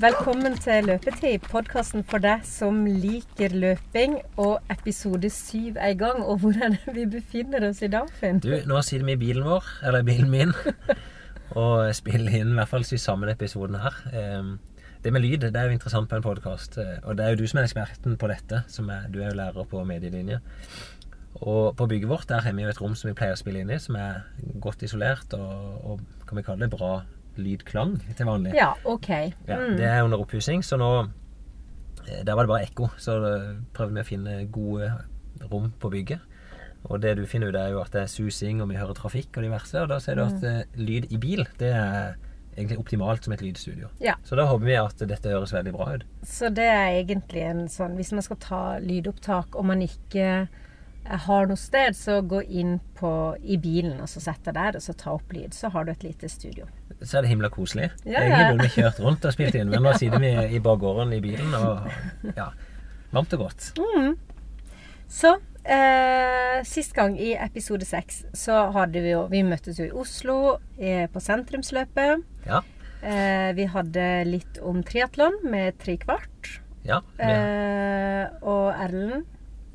Velkommen til Løpetid, podkasten for deg som liker løping. Og episode syv er i gang. Og hvor er det vi befinner oss i dag, Finn? Du, nå sitter vi i bilen vår, eller bilen min, og spiller inn i hvert fall sammen episoden her. Ehm, Det med lyd det er jo interessant på en podkast, og det er jo du som er eksperten på dette. Som er, du er jo lærer på medielinje. Og på bygget vårt der har vi jo et rom som vi pleier å spille inn i, som er godt isolert og, og kan vi kalle det bra lydklang til vanlig. Ja, OK. Ja, Mm. Det er under oppussing, så nå eh, Der var det bare ekko. Så prøvde vi å finne gode rom på bygget. Og det du finner ut, er jo at det er susing, og vi hører trafikk og diverse. Og da ser du at mm. lyd i bil, det er egentlig optimalt som et lydstudio. Ja. Så da håper vi at dette høres veldig bra ut. Så det er egentlig en sånn Hvis man skal ta lydopptak og man ikke eh, har noe sted, så gå inn på, i bilen og så sett deg der og så ta opp lyd. Så har du et lite studio. Så er det himla koselig. Ja, Egentlig ja. burde vi kjørt rundt og spilt inn, men nå sitter vi i bakgården i bilen, og ja, varmt og godt. Så eh, sist gang, i episode seks, så hadde vi jo Vi møttes jo i Oslo eh, på sentrumsløpet. Ja. Eh, vi hadde litt om triatlon med tre kvart. Ja, vi, Eh, og Erlend,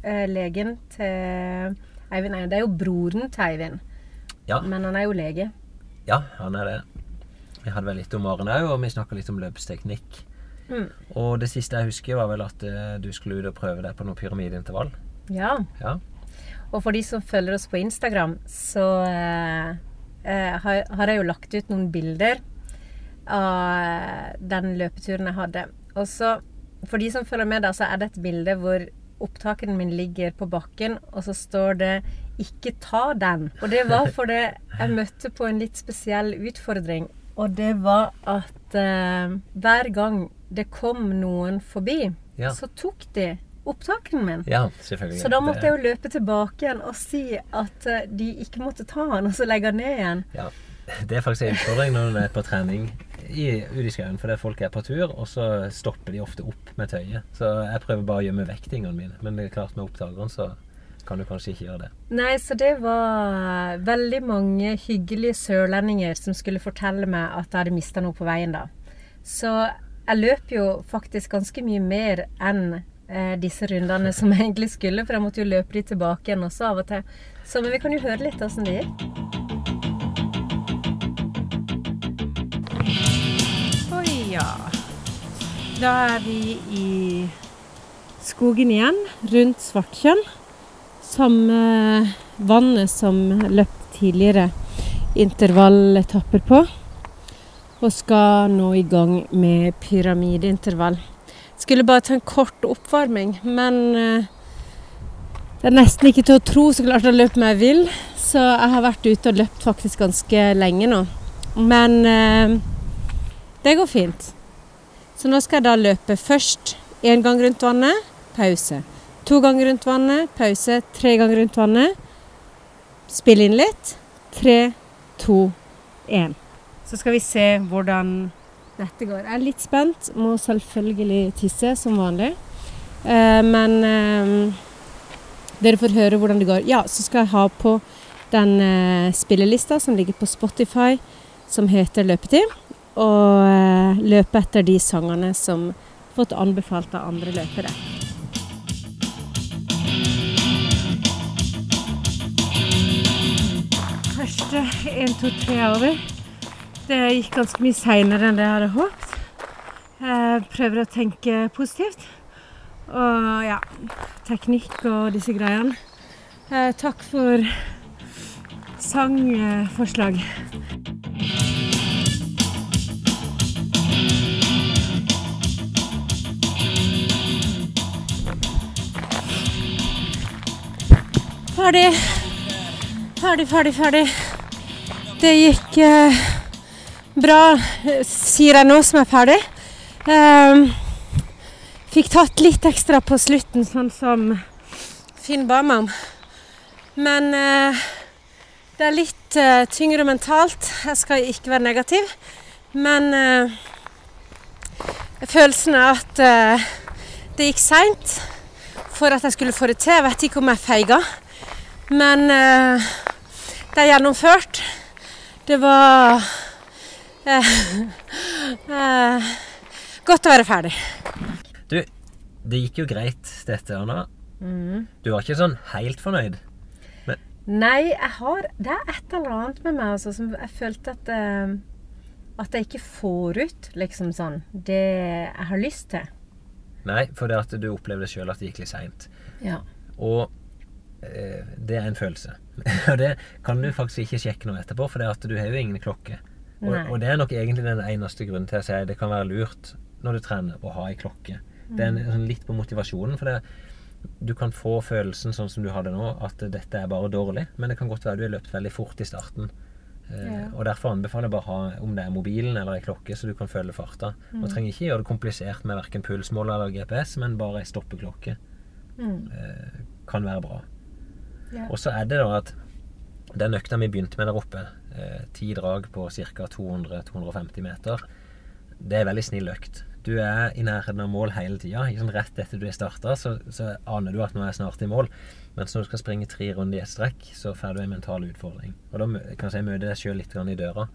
legen til Eivind Eivind Det er jo broren til Eivind, ja, men han er jo lege. ja, han er det. Vi hadde vel litt om årene òg, og vi snakka litt om løpsteknikk. Mm. Og det siste jeg husker, var vel at eh, du skulle ut og prøve deg på noe pyramideintervall. Ja. Ja. Og for de som følger oss på Instagram, så eh, eh, har, har jeg jo lagt ut noen bilder av eh, den løpeturen jeg hadde. Og så, for de som følger med, da, så er det et bilde hvor opptakeren min ligger på bakken, og så står det 'ikke ta den'. Og det var fordi jeg møtte på en litt spesiell utfordring. Og det var at eh, hver gang det kom noen forbi, Ja. så tok de opptakene min. ja, selvfølgelig. Så da måtte jeg jo løpe tilbake igjen og si at eh, de ikke måtte ta den, og så legge den ned igjen. Ja, det er faktisk en utfordring når du er på trening i, Udiskauen fordi folk er på tur, og så stopper de ofte opp med tøyet. Så jeg prøver bare å gjemme vekk tingene mine, men det er klart med oppdageren så kan du kanskje ikke gjøre det. Nei, så det var veldig mange hyggelige sørlendinger som skulle fortelle meg at jeg hadde mista noe på veien da. Så jeg løp jo faktisk ganske mye mer enn eh, disse rundene som jeg egentlig skulle, for jeg måtte jo løpe de tilbake igjen også av og til. Så men vi kan jo høre litt åssen det gikk. Ja. Da er vi i skogen igjen, rundt Svartkjønn. Samme vannet som løp tidligere intervalletapper på. Og skal nå i gang med pyramideintervall. Skulle bare ta en kort oppvarming, men eh, det er nesten ikke til å tro så klart jeg løper meg vill. Så jeg har vært ute og løpt faktisk ganske lenge nå. Men eh, det går fint. Så nå skal jeg da løpe først én gang rundt vannet, pause. To ganger rundt vannet, pause. Tre ganger rundt vannet. Spille inn litt. Tre, to, én. Så skal vi se hvordan dette går. Jeg er litt spent. Må selvfølgelig tisse som vanlig. Eh, men eh, dere får høre hvordan det går. Ja, så skal jeg ha på den eh, spillelista som ligger på Spotify, som heter Løpetid. Og eh, løpe etter de sangene som fått anbefalt av andre løpere. Første 1, 2, 3 er over. Det gikk ganske mye seinere enn det jeg hadde håpet. Jeg prøver å tenke positivt. Og ja, teknikk og disse greiene. Eh, takk for sangforslag. Ferdig. Ferdig, ferdig, ferdig. Det gikk eh, bra, sier jeg nå som er ferdig. Ehm, fikk tatt litt ekstra på slutten, sånn som Finn ba meg om. Men eh, det er litt eh, tyngre mentalt. Jeg skal ikke være negativ. Men eh, følelsen er at eh, det gikk seint for at jeg skulle få det til. Jeg vet ikke om jeg feiga. Men eh, det er gjennomført. Det var eh, eh, Godt å være ferdig. Du, det gikk jo greit, dette, Anna. Mm. Du var ikke sånn helt fornøyd? Nei, jeg har Det er et eller annet med meg altså, som jeg følte at eh, At jeg ikke får ut liksom sånn det jeg har lyst til. Nei, for det at du opplevde sjøl at det gikk litt seint. Ja. Og det er en følelse. Og det kan du faktisk ikke sjekke noe etterpå, for det at du har jo ingen klokke. Og, og det er nok egentlig den eneste grunnen til å si det kan være lurt når du trener å ha ei klokke. Det er en, sånn litt på motivasjonen, for det, du kan få følelsen sånn som du hadde nå, at dette er bare dårlig, men det kan godt være du har løpt veldig fort i starten. Eh, Ja. Og derfor anbefaler jeg bare å ha om det er mobilen eller ei klokke, så du kan følge farta. Og trenger ikke gjøre det komplisert med verken pulsmåler eller GPS, men bare ei stoppeklokke Mm. eh, kan være bra. Og så er det da at den økta vi begynte med der oppe, eh, ti drag på ca. 200-250 meter, det er veldig snill økt. Du er i nærheten av mål hele tida. Sånn rett etter du er starta, så, så aner du at nå er jeg snart i mål. Mens når du skal springe tre runder i ett strekk, så får du en mental utfordring. Og da kan jeg si, møter deg sjøl litt grann i døra.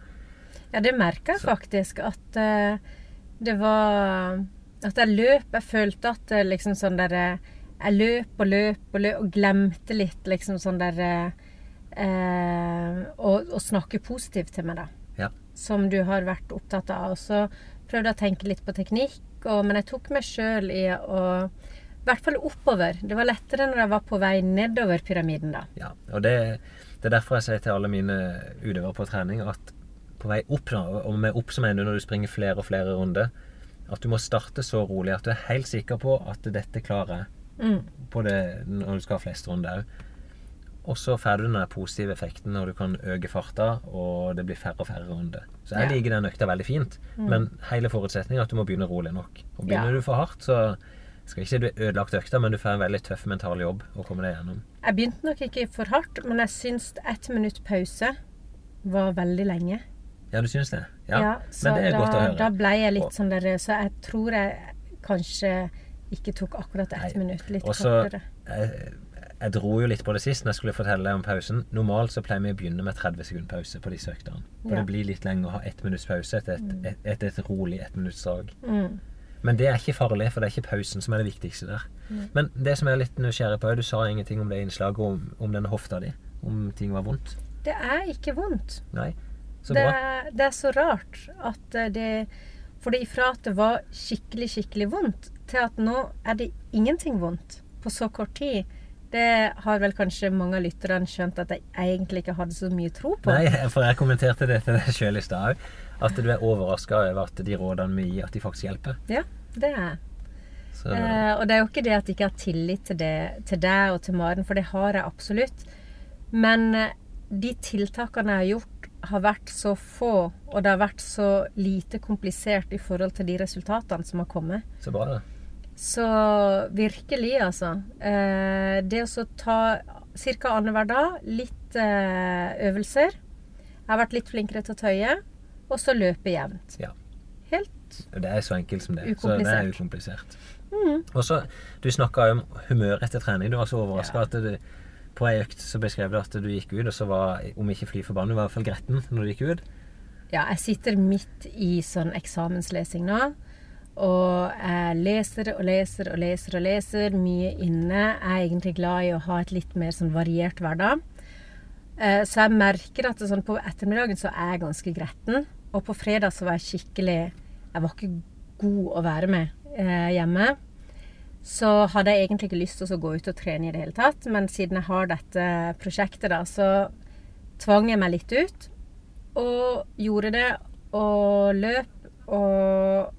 Ja, det merka jeg faktisk. At uh, det var At jeg løp. Jeg følte at det liksom sånn der eh, Jeg løp og løp og løp og glemte litt liksom sånn der eh, å, å snakke positivt til meg, da. Ja. Som du har vært opptatt av. Og så prøvde jeg å tenke litt på teknikk, og, men jeg tok meg sjøl i å I hvert fall oppover. Det var lettere når jeg var på vei nedover pyramiden, da. Ja, og det, det er derfor jeg sier til alle mine utøvere på trening at på vei opp, da, og med opp så mener du når du springer flere og flere runder, at du må starte så rolig at du er helt sikker på at dette klarer jeg Mm. på det når du skal ha flest runder òg. Og så får du den positive effekten når du kan øke farta, og det blir færre og færre runder. Så jeg Ja. liker den økta veldig fint, men hele forutsetningen er at du må begynne rolig nok. Og begynner Ja. du for hardt, så skal ikke du ødelagt økta, men du får en veldig tøff mental jobb å komme deg gjennom. Jeg begynte nok ikke for hardt, men jeg syns ett minutt pause var veldig lenge. Ja, du syns det? Ja, ja men det er da, godt å høre. Da ble jeg litt sånn der Så jeg tror jeg kanskje ikke tok akkurat ett Nei. minutt. Litt Også, kortere. jeg, jeg dro jo litt på det sist når jeg skulle fortelle deg om pausen. Normalt så pleier vi å begynne med 30 sekund pause på disse øktene. For Ja. det blir litt lenger å ha ett minutts pause etter et, et, et, et rolig ettminuttsdrag. Mm. Men det er ikke farlig, for det er ikke pausen som er det viktigste der. Men det som jeg er litt nysgjerrig på, du sa ingenting om det innslaget om, om denne hofta di. Om ting var vondt. Det er ikke vondt. Nei? Så Det bra. det er så rart at eh, det For det ifra at det var skikkelig, skikkelig vondt, til at nå er det ingenting vondt på så kort tid. Det har vel kanskje mange av lytterne skjønt at jeg egentlig ikke hadde så mye tro på. Nei, for jeg kommenterte det til deg sjøl i stad òg. At du er overraska over at de rådene vi gir, at de faktisk hjelper. Ja, det er jeg. Eh, og det er jo ikke det at jeg ikke har tillit til, det, til deg og til Maren, for det har jeg absolutt. Men eh, de tiltakene jeg har gjort, har vært så få, og det har vært så lite komplisert i forhold til de resultatene som har kommet. så bra, det. Så virkelig, altså. Eh, det å ta ca. annenhver dag litt eh, øvelser. Jeg har vært litt flinkere til å tøye, og så løpe jevnt. Ja. Helt Det er så enkelt som det. Så det er Ukomplisert. mm. Og så, Du snakka om humør etter trening. Du var så overraska at du, på ei økt så beskrev du at du gikk ut, og så var, om ikke fly forbanna, var i hvert fall gretten når du gikk ut. Ja, jeg sitter midt i sånn eksamenslesing nå. Og jeg leser og leser og leser og leser mye inne. Jeg er egentlig glad i å ha et litt mer sånn variert hverdag. Eh, Så jeg merker at sånn på ettermiddagen så er jeg ganske gretten. Og på fredag så var jeg skikkelig Jeg var ikke god å være med eh, hjemme. Så hadde jeg egentlig ikke lyst til å gå ut og trene i det hele tatt. Men siden jeg har dette prosjektet, da, så tvang jeg meg litt ut. Og gjorde det, og løp, og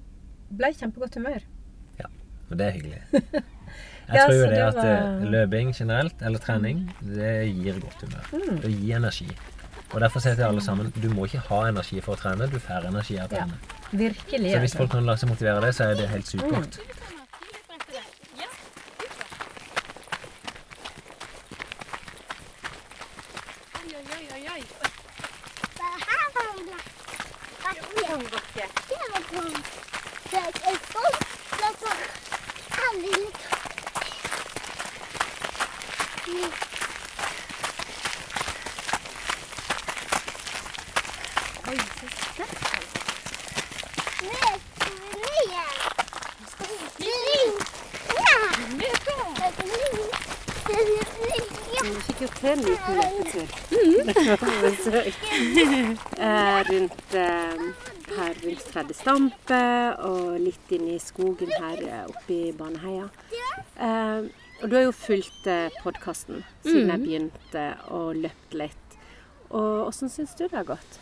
ble i kjempegodt humør. Ja, Og det er hyggelig. Jeg Ja, tror jo det det var- at løping generelt, eller trening, det gir godt humør. Det gir energi. Og derfor sier jeg til alle sammen du må ikke ha energi for å trene, du får energi av å Ja, trene. virkelig. Så hvis folk kan la seg motivere det, så er det helt supert. Oi, så sterkt. Ned, ned igjen. Vi fikk jo til en liten løpetur. Det var på besøk. Eh, rundt eh, her rundt Tredje Stampe og litt inn i skogen her eh, oppe i Baneheia. Eh, og du har jo fulgt eh, podkasten siden jeg begynte og løpt litt. Og åssen syns du det har gått?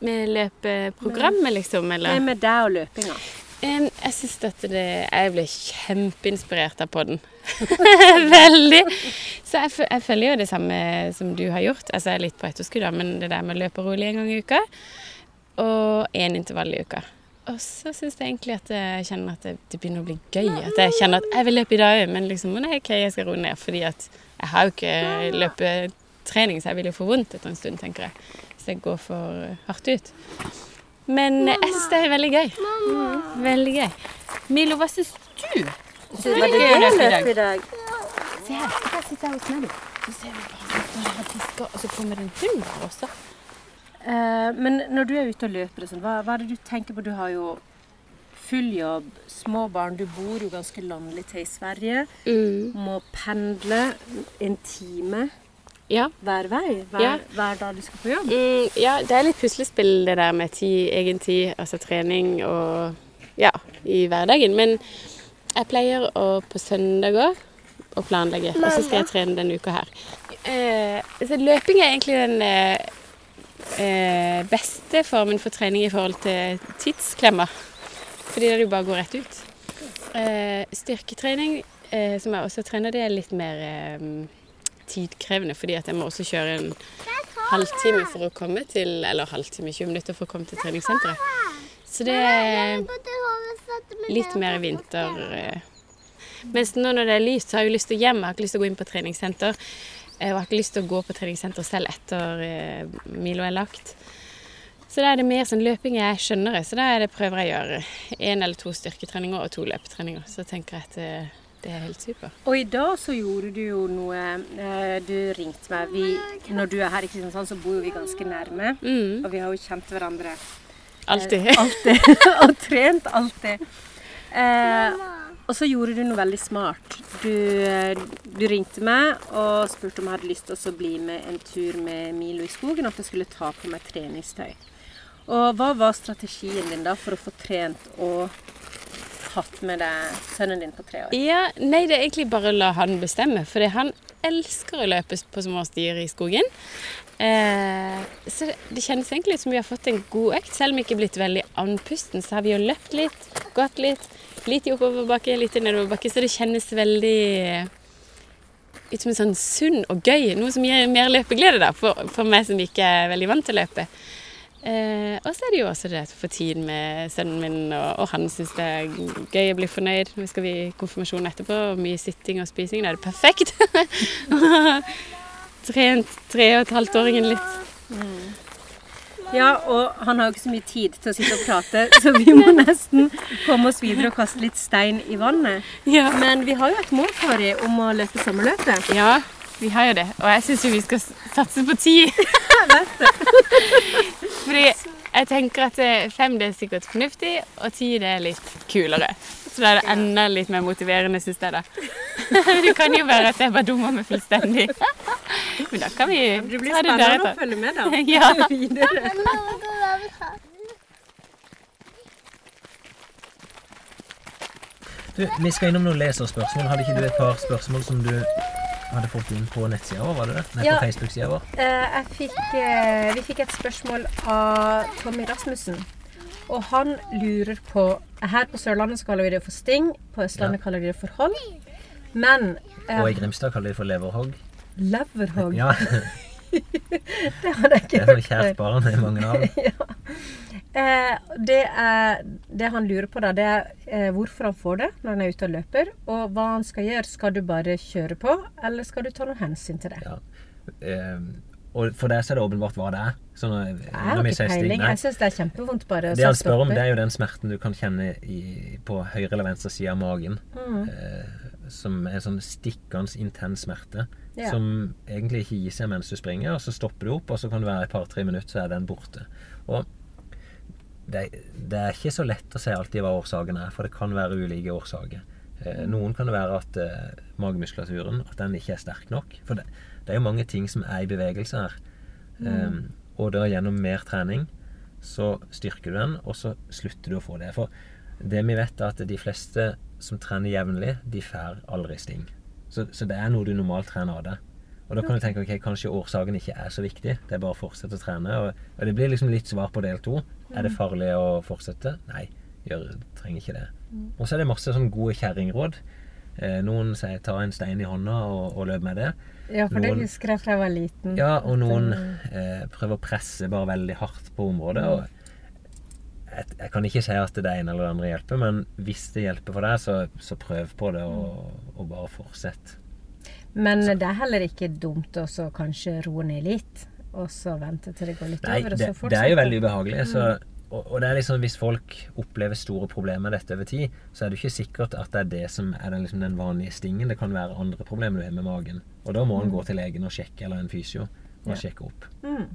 Med løpeprogrammet, liksom, Nei, med deg og løpinga. Jeg syns at det Jeg ble kjempeinspirert av podden. Veldig. Så jeg, jeg følger jo det samme som du har gjort. Altså jeg er litt på etterskudd, men det der med å løpe rolig en gang i uka. Og én intervall i uka. Og så syns jeg egentlig at jeg kjenner at det, det begynner å bli gøy. At jeg kjenner at jeg vil løpe i dag òg, men liksom nei, OK, jeg skal roe ned. Fordi at jeg har jo ikke løpetrening, så jeg vil jo få vondt etter en stund, tenker jeg. Hvis jeg går for hardt ut. Men jeg syns det er veldig gøy. Veldig gøy. Milo, hva syns du? Så var det gøy å løpe i dag? Se her, jeg sitter her hos meg, du. Så ser vi bare sånn, og så kommer det en hund her også. Eh, men når du er ute og løper, sånn, hva, hva er det du tenker på? Du har jo full jobb, små barn. Du bor jo ganske landlig til i Sverige. Må pendle en time Ja. hver vei hver, Ja. hver dag du skal på jobb. Mm, ja, det er litt puslespill det der med tid, egen tid, altså trening og ja, i hverdagen. Men jeg pleier å på søndager å planlegge, og så skal jeg trene denne uka her. Eh, så løping er egentlig den eh, eh, beste formen for trening i forhold til tidsklemmer. Fordi det jo bare går rett ut. Eh, styrketrening, eh, som jeg også trener, det er litt mer eh, tidkrevende, fordi at jeg må også kjøre en halvtime for å komme til Eller halvtime, 20 minutter for å komme til treningssenteret. Så det er litt mer vinter. eh. Mens nå når det er lyst, så har jeg jo lyst til å hjem. Jeg har ikke lyst til å gå inn på treningssenter. Jeg har ikke lyst til å gå på treningssenter selv etter eh, Milo er lagt. Så da er det mer sånn løping jeg skjønner. Så da er det prøver jeg å gjøre én eller to styrketreninger og to løpetreninger. Så tenker jeg at det, det er helt super. Og i dag så gjorde du jo noe eh, Du ringte meg. Vi, når du er her i Kristiansand, så bor jo vi ganske nærme. Mm, Og vi har jo kjent hverandre alltid. Eh, alltid. og trent alltid. Eh, og så gjorde du noe veldig smart. Du, eh, du ringte meg og spurte om jeg hadde lyst til å bli med en tur med Milo i skogen, og at jeg skulle ta på meg treningstøy. Og hva var strategien din da for å få trent og hatt med deg sønnen din på tre år? Ja, nei, det er egentlig bare å la han bestemme, for han elsker å løpe på små stier i skogen. Eh, så det kjennes egentlig ut som vi har fått en god økt. Selv om vi ikke er blitt veldig andpusten, så har vi jo løpt litt, gått litt. Litt i oppoverbakke, litt i nedoverbakke, så det kjennes veldig ut som en sånn sunn og gøy. Noe som gir mer løpeglede da, for, for meg som ikke er veldig vant til å løpe. Eh, og så er det jo også det å få tid med sønnen min, og, og han syns det er gøy å bli fornøyd. Nå skal vi i konfirmasjon etterpå, og mye sitting og spising. Da er det perfekt. Trent tre og et halvt åringen litt. Ja, og han har jo ikke så mye tid til å sitte og prate, så vi må nesten komme oss videre og kaste litt stein i vannet. Ja. Men vi har jo et mål, Kari, om å løpe sommerløpet. ja, vi har jo det. Og jeg syns jo vi skal satse på ti. Fordi jeg tenker at eh, fem det er sikkert fornuftig, og ti det er litt kulere. Så det enda litt mer motiverende, syns jeg da. det kan jo være at jeg bare dummer meg fullstendig. Men da kan vi Det blir ta det spennende å følge med da. Ja. videre. Du, vi skal innom noen leserspørsmål. Hadde ikke du et par spørsmål som du hadde fått inn på nettsida vår? var det det? Nei, Ja. på Facebook-sida vår. Eh, jeg fikk, eh, vi fikk et spørsmål av Tommy Rasmussen. Og han lurer på Her på Sørlandet så kaller vi det for sting. På Østlandet kaller de det for hold. Men eh, Og i Grimstad kaller de det for leverhogg. leverhogg, Ja, det hadde jeg det ikke er så hørt kjært barn. Det er mange av. Eh, det, er, det han lurer på, da, det er eh, hvorfor han får det når han er ute og løper. Og hva han skal gjøre. Skal du bare kjøre på, eller skal du ta noe hensyn til det? Ja. Eh, og for deg så er det åpenbart hva det er. Så når, Jeg har ikke peiling. Jeg syns det er kjempevondt bare å Det han spør om, det er jo den smerten du kan kjenne i, på høyre eller venstre side av magen. Mm. Eh, som er sånn stikkende intens smerte. Ja. Som egentlig ikke gir seg mens du springer, og så stopper du opp, og så kan det være et par-tre minutter, så er den borte. Og det, det er ikke så lett å se alltid hva årsaken er, for det kan være ulike årsaker. Eh, noen kan det være at eh, magemuskulaturen at den ikke er sterk nok. For det, det er jo mange ting som er i bevegelse her. Eh, og da gjennom mer trening så styrker du den, og så slutter du å få det. For det vi vet, er at de fleste som trener jevnlig, de får aldri sting. Så, så det er noe du normalt trener av deg. Og da kan du tenke ok, kanskje årsaken ikke er så viktig. Det er bare å fortsette å trene. Og, og det blir liksom litt svar på del to. Er det farlig å fortsette? Nei, gjør, trenger ikke det. Og så er det masse sånn gode kjerringråd. Eh, noen sier ta en stein i hånda og, og løp med det. Ja, for det husker jeg fra jeg var liten. Ja, og noen eh, prøver å presse bare veldig hardt på området. Og jeg, jeg kan ikke si at det ene eller det andre hjelper, men hvis det hjelper for deg, så, så prøv på det, og, og bare fortsett. Men det er heller ikke dumt å kanskje roe ned litt, og så vente til det går litt Nei, over, og så fortsette. det er jo veldig ubehagelig. Så, og, og det er liksom, hvis folk opplever store problemer med dette over tid, så er det ikke sikkert at det er det som er den, liksom, den vanlige stingen. Det kan være andre problemer du har med magen. Og da må en gå til legen og sjekke, eller en fysio, og Ja. sjekke opp. Mm.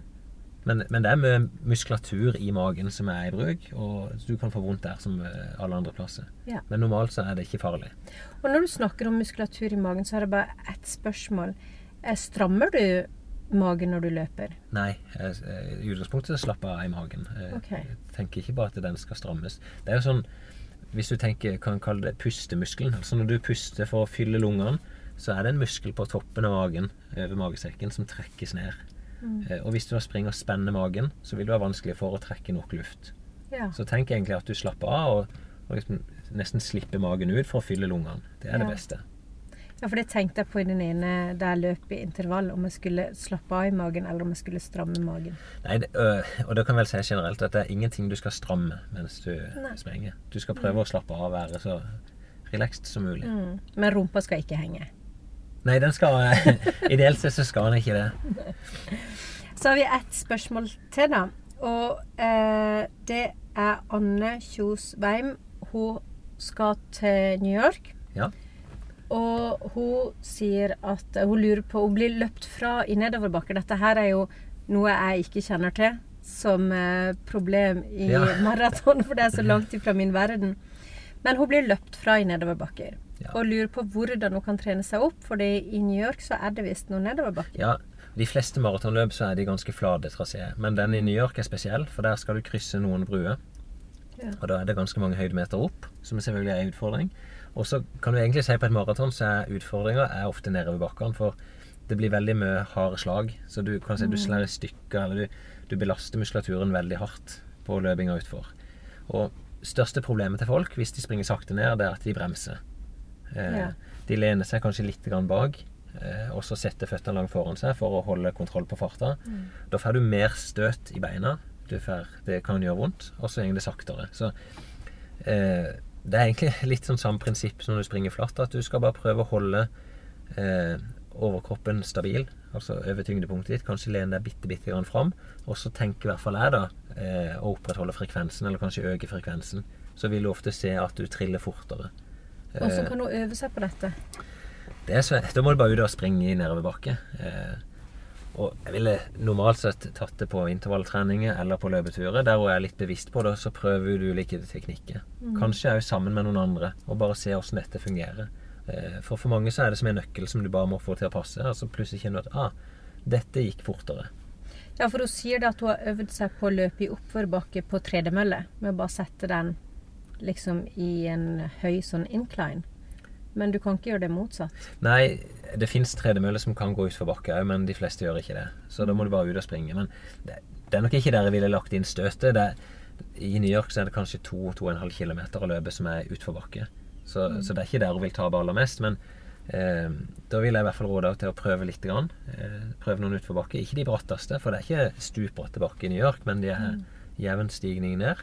Men, men det er mye muskulatur i magen som er i bruk, og du kan få vondt der som alle andre plasser. Ja. Men normalt så er det ikke farlig. Og når du snakker om muskulatur i magen, så er det bare ett spørsmål. Eh, Strammer du magen når du løper? Nei, i utgangspunktet slapper jeg av i magen. Okay. Jeg tenker ikke bare at den skal strammes. Det er jo sånn, hvis du tenker, kan kalle det pustemuskelen. Altså når du puster for å fylle lungene, så er det en muskel på toppen av magen, over magesekken, som trekkes ned. Mm. Og hvis du da springer og spenner magen, så vil det være vanskelig for å trekke nok luft. Ja. Så tenk egentlig at du slapper av, og, og liksom nesten slipper magen ut for å fylle lungene. Det er det Ja. beste. Ja, for det tenkte jeg på i den ene der jeg løp i intervall, om jeg skulle slappe av i magen, eller om jeg skulle stramme magen. Nei, det, øh, og da kan jeg vel si generelt at det er ingenting du skal stramme mens du Nei. springer. Du skal prøve å slappe av og være så relaxed som mulig. Mm. Men rumpa skal ikke henge. Nei, den skal Ideelt sett så skal den ikke det. Så har vi ett spørsmål til, da. Og eh, det er Anne Kjos Weim. Hun skal til New York. Ja. Og hun sier at eh, hun lurer på Hun blir løpt fra i nedoverbakke. Dette her er jo noe jeg ikke kjenner til som eh, problem i Ja. maraton, for det er så langt ifra min verden. Men hun blir løpt fra i nedoverbakker. Ja. Og lurer på hvordan hun kan trene seg opp, for i New York så er det visst noen nedoverbakker. ja. De fleste maratonløp så er de ganske flate traseer. Men den i New York er spesiell, for der skal du krysse noen bruer. Ja. Og da er det ganske mange høydemeter opp, som selvfølgelig er en utfordring. Og så kan du egentlig si på et maraton så er utfordringa ofte nedover bakkene, for det blir veldig mye harde slag. Så du kan si du slår i stykker, eller du, du belaster muskulaturen veldig hardt på løpinga utfor. Og største problemet til folk hvis de springer sakte ned, det er at de bremser. Eh, Ja. De lener seg kanskje litt bak, eh, og så setter føttene langt foran seg for å holde kontroll på farta. Da får du mer støt i beina. Du får, det kan gjøre vondt, og så går det saktere. Så eh, det er egentlig litt sånn samme prinsipp som når du springer flatt, at du skal bare prøve å holde eh, overkroppen stabil, altså over tyngdepunktet ditt. Kanskje lene deg bitte, bitte grann fram, og så tenker i hvert fall jeg da eh, å opprettholde frekvensen, eller kanskje øke frekvensen. Så vil du ofte se at du triller fortere. Hvordan Eh, kan hun øve seg på dette? det så, da må du bare ut og springe i nedoverbakke. Eh, og jeg ville normalt sett tatt det på intervalltreninger eller på løpeturer, der hvor jeg er litt bevisst på det, så prøver du ulike teknikker. Kanskje òg sammen med noen andre, og bare se åssen dette fungerer. Eh, for for mange så er det som en nøkkel som du bare må få til å passe, Altså så plutselig kjenner du at ah, dette gikk fortere. Ja, for hun sier det at hun har øvd seg på å løpe i oppoverbakke på tredemølle, med å bare sette den liksom i en høy sånn incline. Men du kan ikke gjøre det motsatt. Nei, det fins tredemøller som kan gå utfor bakke òg, men de fleste gjør ikke det. Så da må du bare ut og springe. Men det, det er nok ikke der jeg ville lagt inn støtet. Det, I New York så er det kanskje 2-2,5 km å løpe som er utfor bakke. Så, så det er ikke der hun vil tape aller mest. Men eh, da vil jeg i hvert fall råde henne til å prøve litt. Grann. Eh, prøve noen utfor bakke. Ikke de bratteste, for det er ikke stupbratte bakker i New York, men de er jevn stigning ned.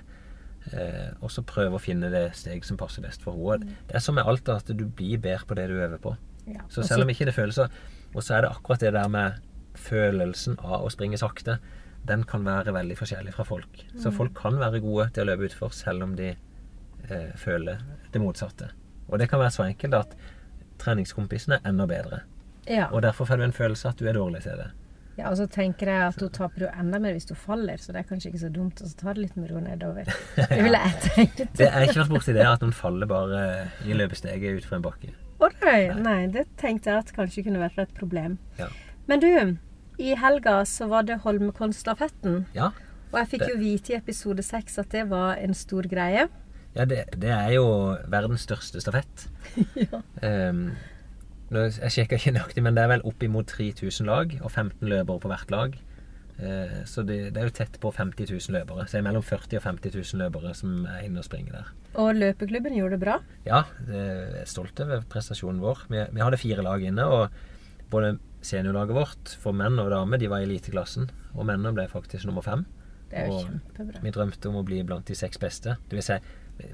Eh, og så prøve å finne det steg som passer best for henne. Det er som med alt, at du blir bedre på det du øver på. Ja. Så selv om ikke det føles så Og så er det akkurat det der med følelsen av å springe sakte. Den kan være veldig forskjellig fra folk. Så folk kan være gode til å løpe utfor selv om de eh, føler det motsatte. Og det kan være så enkelt at treningskompisene er enda bedre. ja. Og derfor får du en følelse at du er dårlig til det. Ja, og så tenker jeg at hun taper jo enda mer hvis hun faller, så det er kanskje ikke så dumt å ta det litt med ro nedover. Det ville jeg tenkt. Det er ikke vært borti det at noen faller bare i løpesteget utfor en bakke. Å nei, nei, det tenkte jeg at kanskje kunne vært et problem. Ja. Men du, i helga så var det Holmenkollstafetten. Ja, Og jeg fikk jo vite i episode seks at det var en stor greie. ja det, det er jo verdens største stafett. Ja. Nå, jeg sjekker ikke nøyaktig, men det er vel oppimot 3000 lag og 15 løpere på hvert lag. Eh, så det, det er jo tett på 50 000 løpere. Så det er mellom 40 og 50 000 løpere som er inne og springer der. Og løpeklubben gjorde det bra. Ja, jeg er stolt over prestasjonen vår. Vi, vi hadde fire lag inne, og både seniorlaget vårt for menn og damer de var i eliteklassen. Og mennene ble faktisk nummer fem. Det er jo Og kjempebra. Vi drømte om å bli blant de seks beste. Det vil si,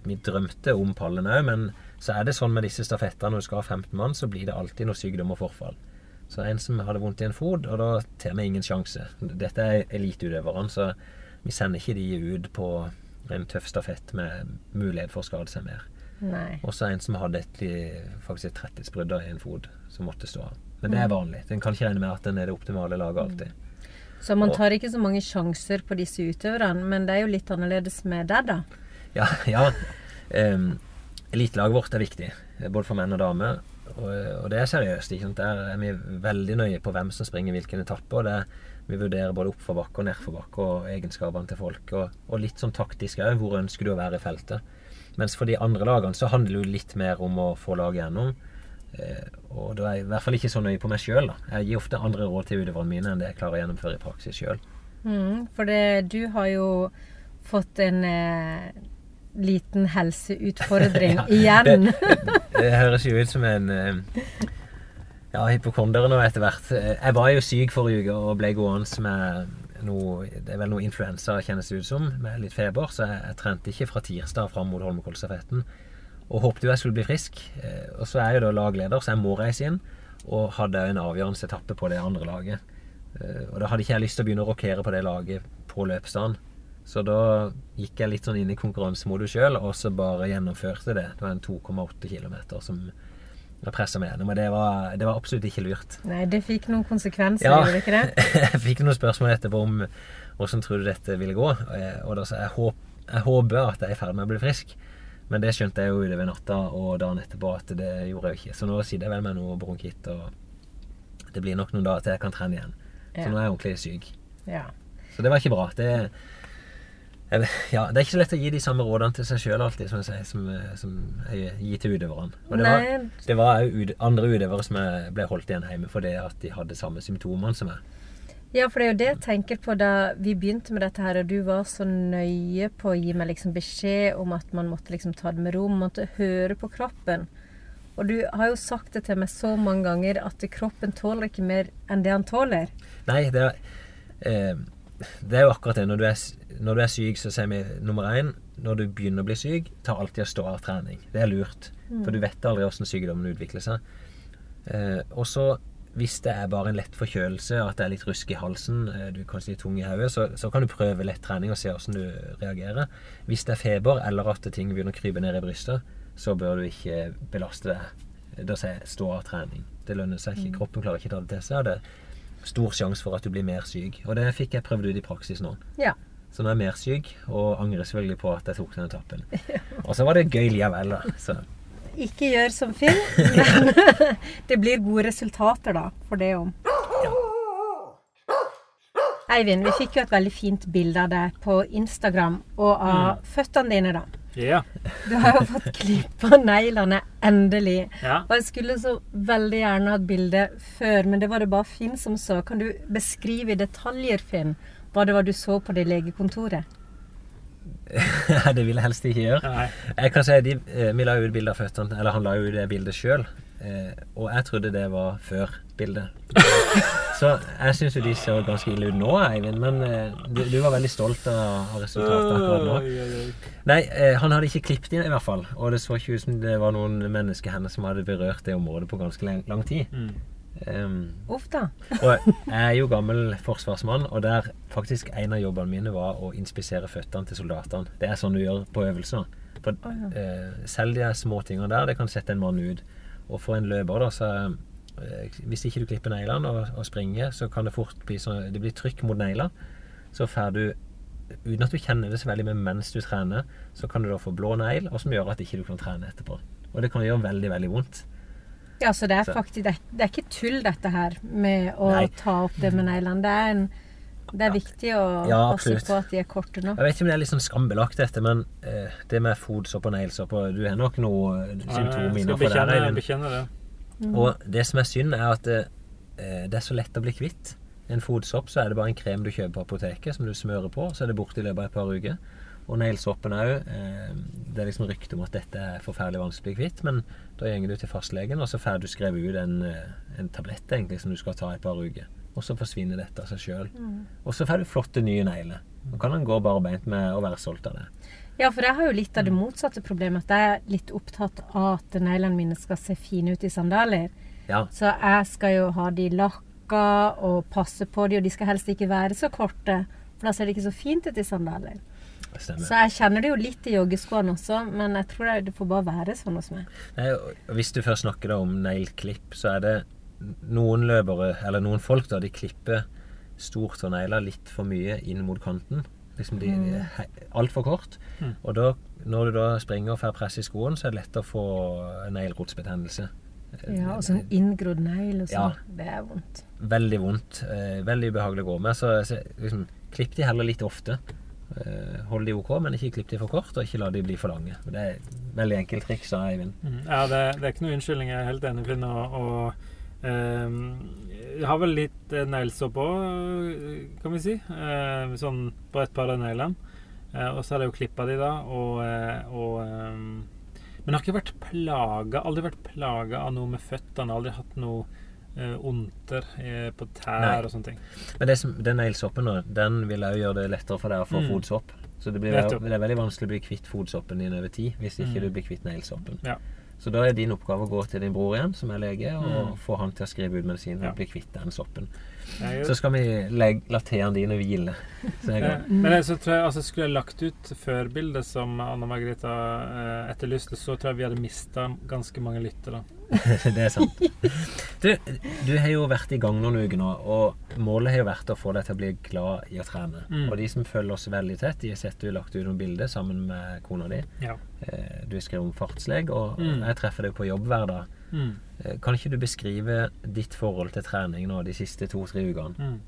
vi drømte om pallen òg, men så er det sånn med disse stafettene når du skal ha 15 mann, så blir det alltid noe sykdom og forfall. Så en som hadde vondt i en fot, og da tar vi ingen sjanse. Dette er eliteutøverne, så vi sender ikke de ut på en tøff stafett med mulighet for å skade seg mer. Nei. Også en som hadde et, faktisk et trettighetsbrudd i en fot, som måtte stå av. Men det er vanlig. En kan ikke regne med at den er det optimale laget alltid. Så man tar ikke så mange sjanser på disse utøverne, men det er jo litt annerledes med deg, da. Ja, ja. Um, elitelaget vårt er viktig, både for menn og damer. Og, og det er seriøst. ikke sant? Der er vi veldig nøye på hvem som springer hvilken etappe. og det, Vi vurderer både oppforbakke og nedforbakke og egenskapene til folk. Og, og litt sånn taktisk òg. Hvor ønsker du å være i feltet? Mens for de andre lagene så handler det jo litt mer om å få laget gjennom. Eh, og da er jeg i hvert fall ikke så nøye på meg sjøl. Jeg gir ofte andre råd til utøverne mine enn det jeg klarer å gjennomføre i praksis sjøl. Mm, for det, du har jo fått en eh, liten helseutfordring igjen. Det høres jo ut som en eh, ja, hypokonder nå etter hvert. Eh, Jeg var jo syk forrige uke og ble gående med noe Det er vel noe influensa, kjennes det ut som, med litt feber. Så jeg, jeg trente ikke fra tirsdag fram mot Holmenkollstafetten. Og håpte jo jeg skulle bli frisk. Eh, Og så er jeg jo da lagleder, så jeg må reise inn. Og hadde en avgjørende etappe på det andre laget. Og da hadde ikke jeg lyst til å begynne å rokere på det laget på løpsdagen. Så da gikk jeg litt sånn inn i konkurransemodus sjøl, og så bare gjennomførte det. Det var en 2,8 km som jeg pressa meg gjennom. Og det var, det var absolutt ikke lurt. Nei, det fikk noen konsekvenser, Ja. gjorde det ikke det? jeg fikk noen spørsmål etterpå om tror du dette ville gå. Eh, Og da sa jeg håp, jeg håper at jeg er i ferd med å bli frisk. Men det skjønte jeg jo utover natta og dagen etterpå at det gjorde jeg jo ikke. Så nå sitter jeg vel med noe bronkitt, og det blir nok noen dager til jeg kan trene igjen. Så Ja. nå er jeg ordentlig syk. Ja. Så det var ikke bra. Det, jeg, ja, det er ikke så lett å gi de samme rådene til seg sjøl alltid, som jeg som, eh, som jeg gir til utøverne. Og det var, Nei. det var òg andre utøvere som jeg ble holdt igjen hjemme fordi at de hadde samme symptomene som meg. Ja, for det er jo det jeg tenker på da vi begynte med dette her, og du var så nøye på å gi meg liksom beskjed om at man måtte liksom ta det med ro, man måtte høre på kroppen. Og du har jo sagt det til meg så mange ganger at kroppen tåler ikke mer enn det han tåler. Nei, det er, eh, det er jo akkurat det. Når du er, når du er syk, så sier vi nummer én Når du begynner å bli syk, ta alltid og stå av trening. Det er lurt. For du vet aldri hvordan sykdommen utvikler seg. Eh, og så hvis det er bare en lett forkjølelse, at det er litt rusk i halsen, eh, du er kanskje litt tung i hodet, så, så kan du prøve lett trening og se hvordan du reagerer. Hvis det er feber, eller at ting begynner å krype ned i brystet, så bør du ikke belaste deg. Da sier jeg stå av trening. Det lønner seg ikke. Kroppen klarer ikke å ta det til seg. det stor sjanse for at du blir mer syk. Og det fikk jeg prøvd ut i praksis nå. Ja. Så nå er jeg mer syk, og angrer selvfølgelig på at jeg tok den etappen. Og så var det gøy likevel, da. Så. Ikke gjør som Finn, men det blir gode resultater da, for det om. Eivind, vi fikk jo et veldig fint bilde av deg på Instagram, og av føttene dine da. Ja. Du har jo fått klippa neglene, endelig. ja. Og jeg skulle så veldig gjerne hatt bilde før, men det var det bare Finn som så. Kan du beskrive i detaljer, Finn, hva det var du så på det legekontoret? det vil jeg helst ikke gjøre. Nei. Jeg kan si de, eh, Vi la jo ut bilde av føttene, eller han la jo ut det bildet sjøl. Eh, og jeg trodde det var før bildet. Så jeg syns jo de ser ganske ille ut nå, Eivind. Men eh, du, du var veldig stolt av resultatet akkurat nå. Nei, eh, han hadde ikke klippet inn i hvert fall. Og det så ikke ut som det var noen menneskehender som hadde berørt det området på ganske lang, lang tid. Mm. Ehm, Um, Uff da. og jeg er jo gammel forsvarsmann, og der faktisk en av jobbene mine var å inspisere føttene til soldatene. Det er sånn du gjør på øvelser. For eh, selv de små tingene der, det kan sette en mann ut. Og for en løper, da, så eh, Hvis ikke du klipper neglene og, og springer, så kan det fort bli sånn Det blir trykk mot negler. Så får du Uten at du kjenner det så veldig med mens du trener, så kan du da få blå negl, og som gjør at ikke du kan trene etterpå. Og det kan gjøre veldig, veldig vondt. Ja, så det er faktisk det er, det er ikke tull, dette her, med å Nei. ta opp det med neglene. Det er, en, det er viktig å Ja, passe på at de er korte nok. Jeg vet ikke om det er sånn skambelagt, dette, men eh, det med fotsopp og neglesopp Du har nok noe eh, symptomer innenfor det. bekjenne, bekjenne det. Mm. Og det som er synd, er at det, eh, det er så lett å bli kvitt. En fotsopp så er det bare en krem du kjøper på apoteket som du smører på, så er det borte i løpet av et par uker. Og neglesoppen òg. Eh, det er liksom rykte om at dette er forferdelig vanskelig å bli kvitt, men da går du til fastlegen, og så får du skrevet ut en, eh, en tablett egentlig som du skal ta i et par uker. Og så forsvinner dette av seg sjøl. Mm. Og så får du flotte nye negler. Nå kan han gå barbeint med å være stolt av det. Ja, for jeg har jo litt av det motsatte problemet. At jeg er litt opptatt av at neglene mine skal se fine ut i sandaler. Ja, Så jeg skal jo ha de lakka og passe på de, og de skal helst ikke være så korte. For da ser det ikke så fint ut i sandaler. stemmer. Så jeg kjenner det jo litt i joggeskoene også, men jeg tror det- det får bare være sånn hos meg. Nei, hvis du først snakker om negleklipp, så er det noen løpere, eller noen folk da, de klipper stortånegler litt for mye inn mot kanten. Liksom de, de er he- altfor kort. Mm. Og da, når du da springer og får press i skoen, så er det lett å få neglerotsbetennelse. Ja, Og sånn inngrodd negl og Ja. sånn. Det er vondt. Veldig vondt. Eh, veldig ubehagelig å gå med. Så, så liksom, klipp de heller litt ofte. Eh, hold de ok, men ikke klipp de for kort, og ikke la de bli for lange. Det er et veldig enkelt triks, sa Eivind. Mm. Ja, det, det er ikke noe unnskyldning. Jeg er helt enig, Finn. Og, og jeg har vel litt eh, neglesopp òg, kan vi si. Eh, sånn på et par av neglene. Eh, og så har jeg jo klippa de, da. Og, eh, og ehm, Men jeg har ikke vært plaga, aldri vært plaga av noe med føttene. Aldri hatt noe eh, ondter eh, på tær Nei. og sånne ting. Men det som, den neglesoppen den vil òg gjøre det lettere for deg å få Mm. fotsopp. Så det, blir, det er veldig vanskelig å bli kvitt fotsoppen din over tid hvis ikke Mm. du blir kvitt neglesoppen. Ja. Så da er din oppgave å gå til din bror igjen, som er lege, og Mm. få han til å skrive ut medisin og Ja. bli kvitt den soppen. Så skal vi legge, la tærne dine hvile. Så jeg går. Men jeg, så tror jeg, altså Skulle jeg lagt ut førbildet som Anna Margrethe eh, etterlyste, så tror jeg vi hadde mista ganske mange lyttere. det er sant. Du, du har jo vært i gang noen uker nå, og målet har jo vært å få deg til å bli glad i å trene. Mm. Og de som følger oss veldig tett, de har sett du har lagt ut noen bilder sammen med kona di. Ja. Eh, Du har skrevet om fartsleg og Mm. jeg treffer deg på jobb hver dag. Mm. Eh, Kan ikke du beskrive ditt forhold til trening nå de siste to-tre ukene? Mm.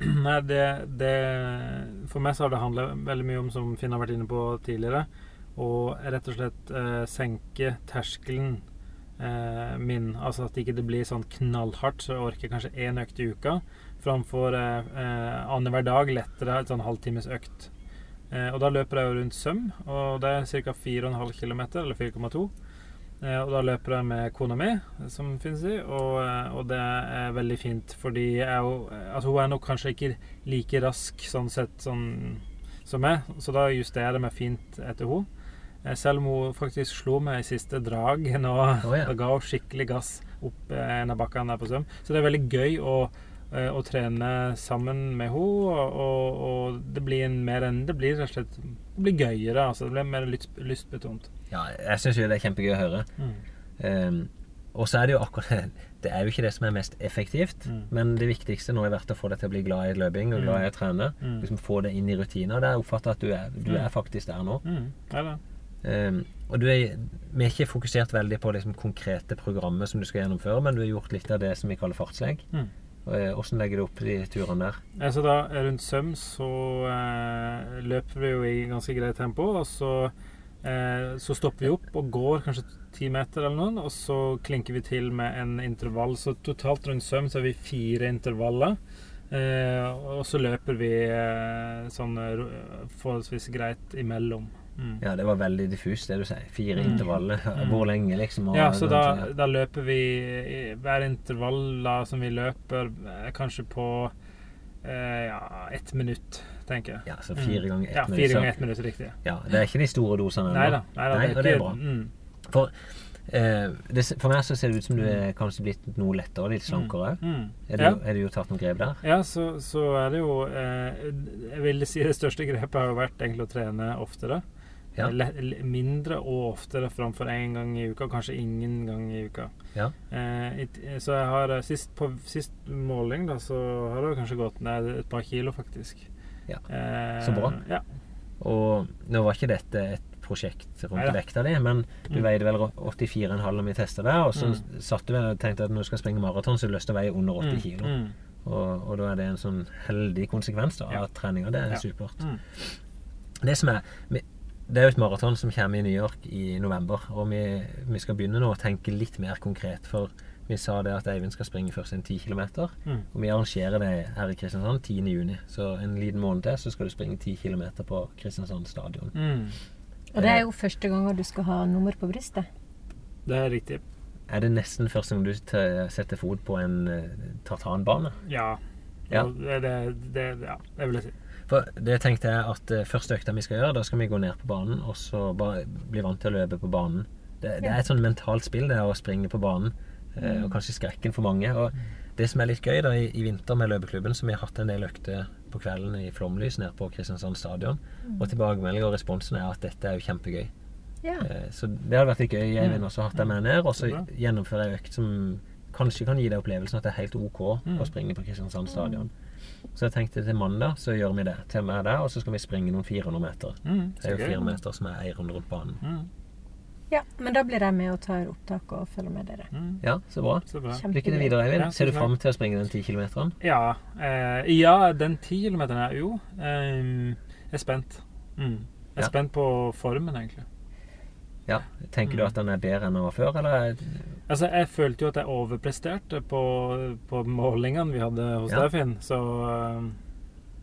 Nei, det, det For meg så har det handla veldig mye om, som Finn har vært inne på tidligere, å rett og slett eh, senke terskelen eh, min. Altså at ikke det blir sånn knallhardt, så jeg orker kanskje én økt i uka, framfor eh, eh, annenhver dag lettere et sånn halvtimes økt. Eh, og da løper jeg jo rundt Søm, og det er ca. 4,5 km, eller 4,2. Eh, og da løper jeg med kona mi, som finnes i, og, eh, og det er veldig fint. Fordi jeg jo, altså hun er nok kanskje ikke like rask sånn sett sånn, som meg, så da justerer jeg meg fint etter henne. Eh, Selv om hun faktisk slo meg i siste drag nå, Oh, ja. da ga hun skikkelig gass opp eh, en av bakkene der på Søm. Så det er veldig gøy å, eh, å trene sammen med henne, og, og, det blir en mer enn Det blir rett og slett det blir gøyere, altså. Det blir mer lyst, lystbetont. Ja, jeg syns jo det er kjempegøy å høre. Mm. Um, og så er det jo akkurat Det er jo ikke det som er mest effektivt, Mm. men det viktigste nå er vært å få deg til å bli glad i løping og Mm. glad i å trene. Mm. Liksom Få det inn i rutiner. Der jeg oppfatter at du er, du Mm. er faktisk der nå. Mm. Ja, da. Um, og du er, vi er ikke fokusert veldig på liksom konkrete programmer som du skal gjennomføre, men du har gjort litt av det som vi kaller fartslegg. Mm. Eh, Hvordan legger du opp de turene der? Altså da rundt Søm så eh, løper vi jo i ganske greit tempo, og så, eh, så stopper vi opp og går kanskje ti meter eller noen, og så klinker vi til med en intervall. Så totalt rundt Søm så har vi fire intervaller. Eh, og så løper vi eh, sånn eh, forholdsvis greit imellom. Mm. Ja, det var veldig diffust, det du sier. Fire Mm. intervaller. Mm. Hvor lenge, liksom? og- Ja, så da, da løper vi Hver intervall da, som vi løper, er kanskje på eh, ja, ett minutt, tenker jeg. Ja, så fire ganger ett ja, minutt. Fire ganger ett minutt, riktig. Ja, det er ikke de store dosene da. Nei, da og det er bra. Mm, For, eh, det, for meg så ser det ut som du er kanskje blitt noe lettere litt slankere òg. mm. Er, Ja. er det jo tatt noen grep der? Ja, så, så er det jo eh, Jeg vil si det største grepet har jo vært egentlig å trene oftere. Ja. Le- mindre og oftere framfor én gang i uka, kanskje ingen gang i uka. Ja. Eh, it, så jeg har eh, sist, på sist måling da, så har det kanskje gått ned et par kilo, faktisk. Ja. Eh, Så bra. Ja. Og nå var ikke dette et prosjekt rundt Neida. vekta di, men du Mm. veide vel 84,5 om vi testa det, og så Mm. satt du vel og tenkte at når du skal springe maraton, så har du lyst til å veie under 80 Mm, kilo. Mm, Og, og da er det en sånn heldig konsekvens da, av treninga. Det er supert. mm. Det som er Det er jo et maraton som kommer i New York i november, og vi, vi skal begynne nå å tenke litt mer konkret. For vi sa det at Eivind skal springe først en 10 km, Mm. og vi arrangerer det her i Kristiansand 10. juni. Så en liten måned til så skal du springe 10 km på Kristiansand stadion. Mm. Og det er jo første gang du skal ha nummer på brystet. Det er riktig. Er det nesten første gang du setter fot på en eh, tartanbane? Ja. Ja. Det, det, det, ja, det vil jeg si. For det tenkte jeg at eh, første økta vi skal gjøre, da skal vi gå ned på banen og så bare bli vant til å løpe på banen. Det, det er et sånn mentalt spill, det å springe på banen. mm. Og kanskje skrekken for mange. Og det som er litt gøy da i, i vinter med løpeklubben, så vi har hatt en del økter på kvelden i flomlys nede på Kristiansand stadion. Og tilbakemelding og responsen er at dette er jo kjempegøy. Ja. Eh, Så det hadde vært litt gøy. Jeg vil også hatt deg med ned, og så gjennomføre ei økt som kanskje kan gi deg opplevelsen at det er helt OK Mm. å springe på Kristiansand stadion. Så jeg tenkte til mandag så gjør vi det. Til meg der, og så skal vi springe noen 400 meter. Mm, Det er jo så gøy. fire meter som er ei runde rundt banen. Mm, ja. Men da blir jeg med og tar opptak og følger med dere. mm, Ja, så bra. så bra. Lykke til videre, Eivind. Ja, Ser du fram til å springe den 10 kilometeren? Ja, eh, ja, den 10 kilometeren er jo eh, Jeg er spent. Mm. Jeg er Ja. spent på formen, egentlig. Ja. Tenker du Mm. at den er bedre enn den var før, eller? Altså, Jeg følte jo at jeg overpresterte på, på målingene vi hadde hos Ja. deg, Finn. Så eh,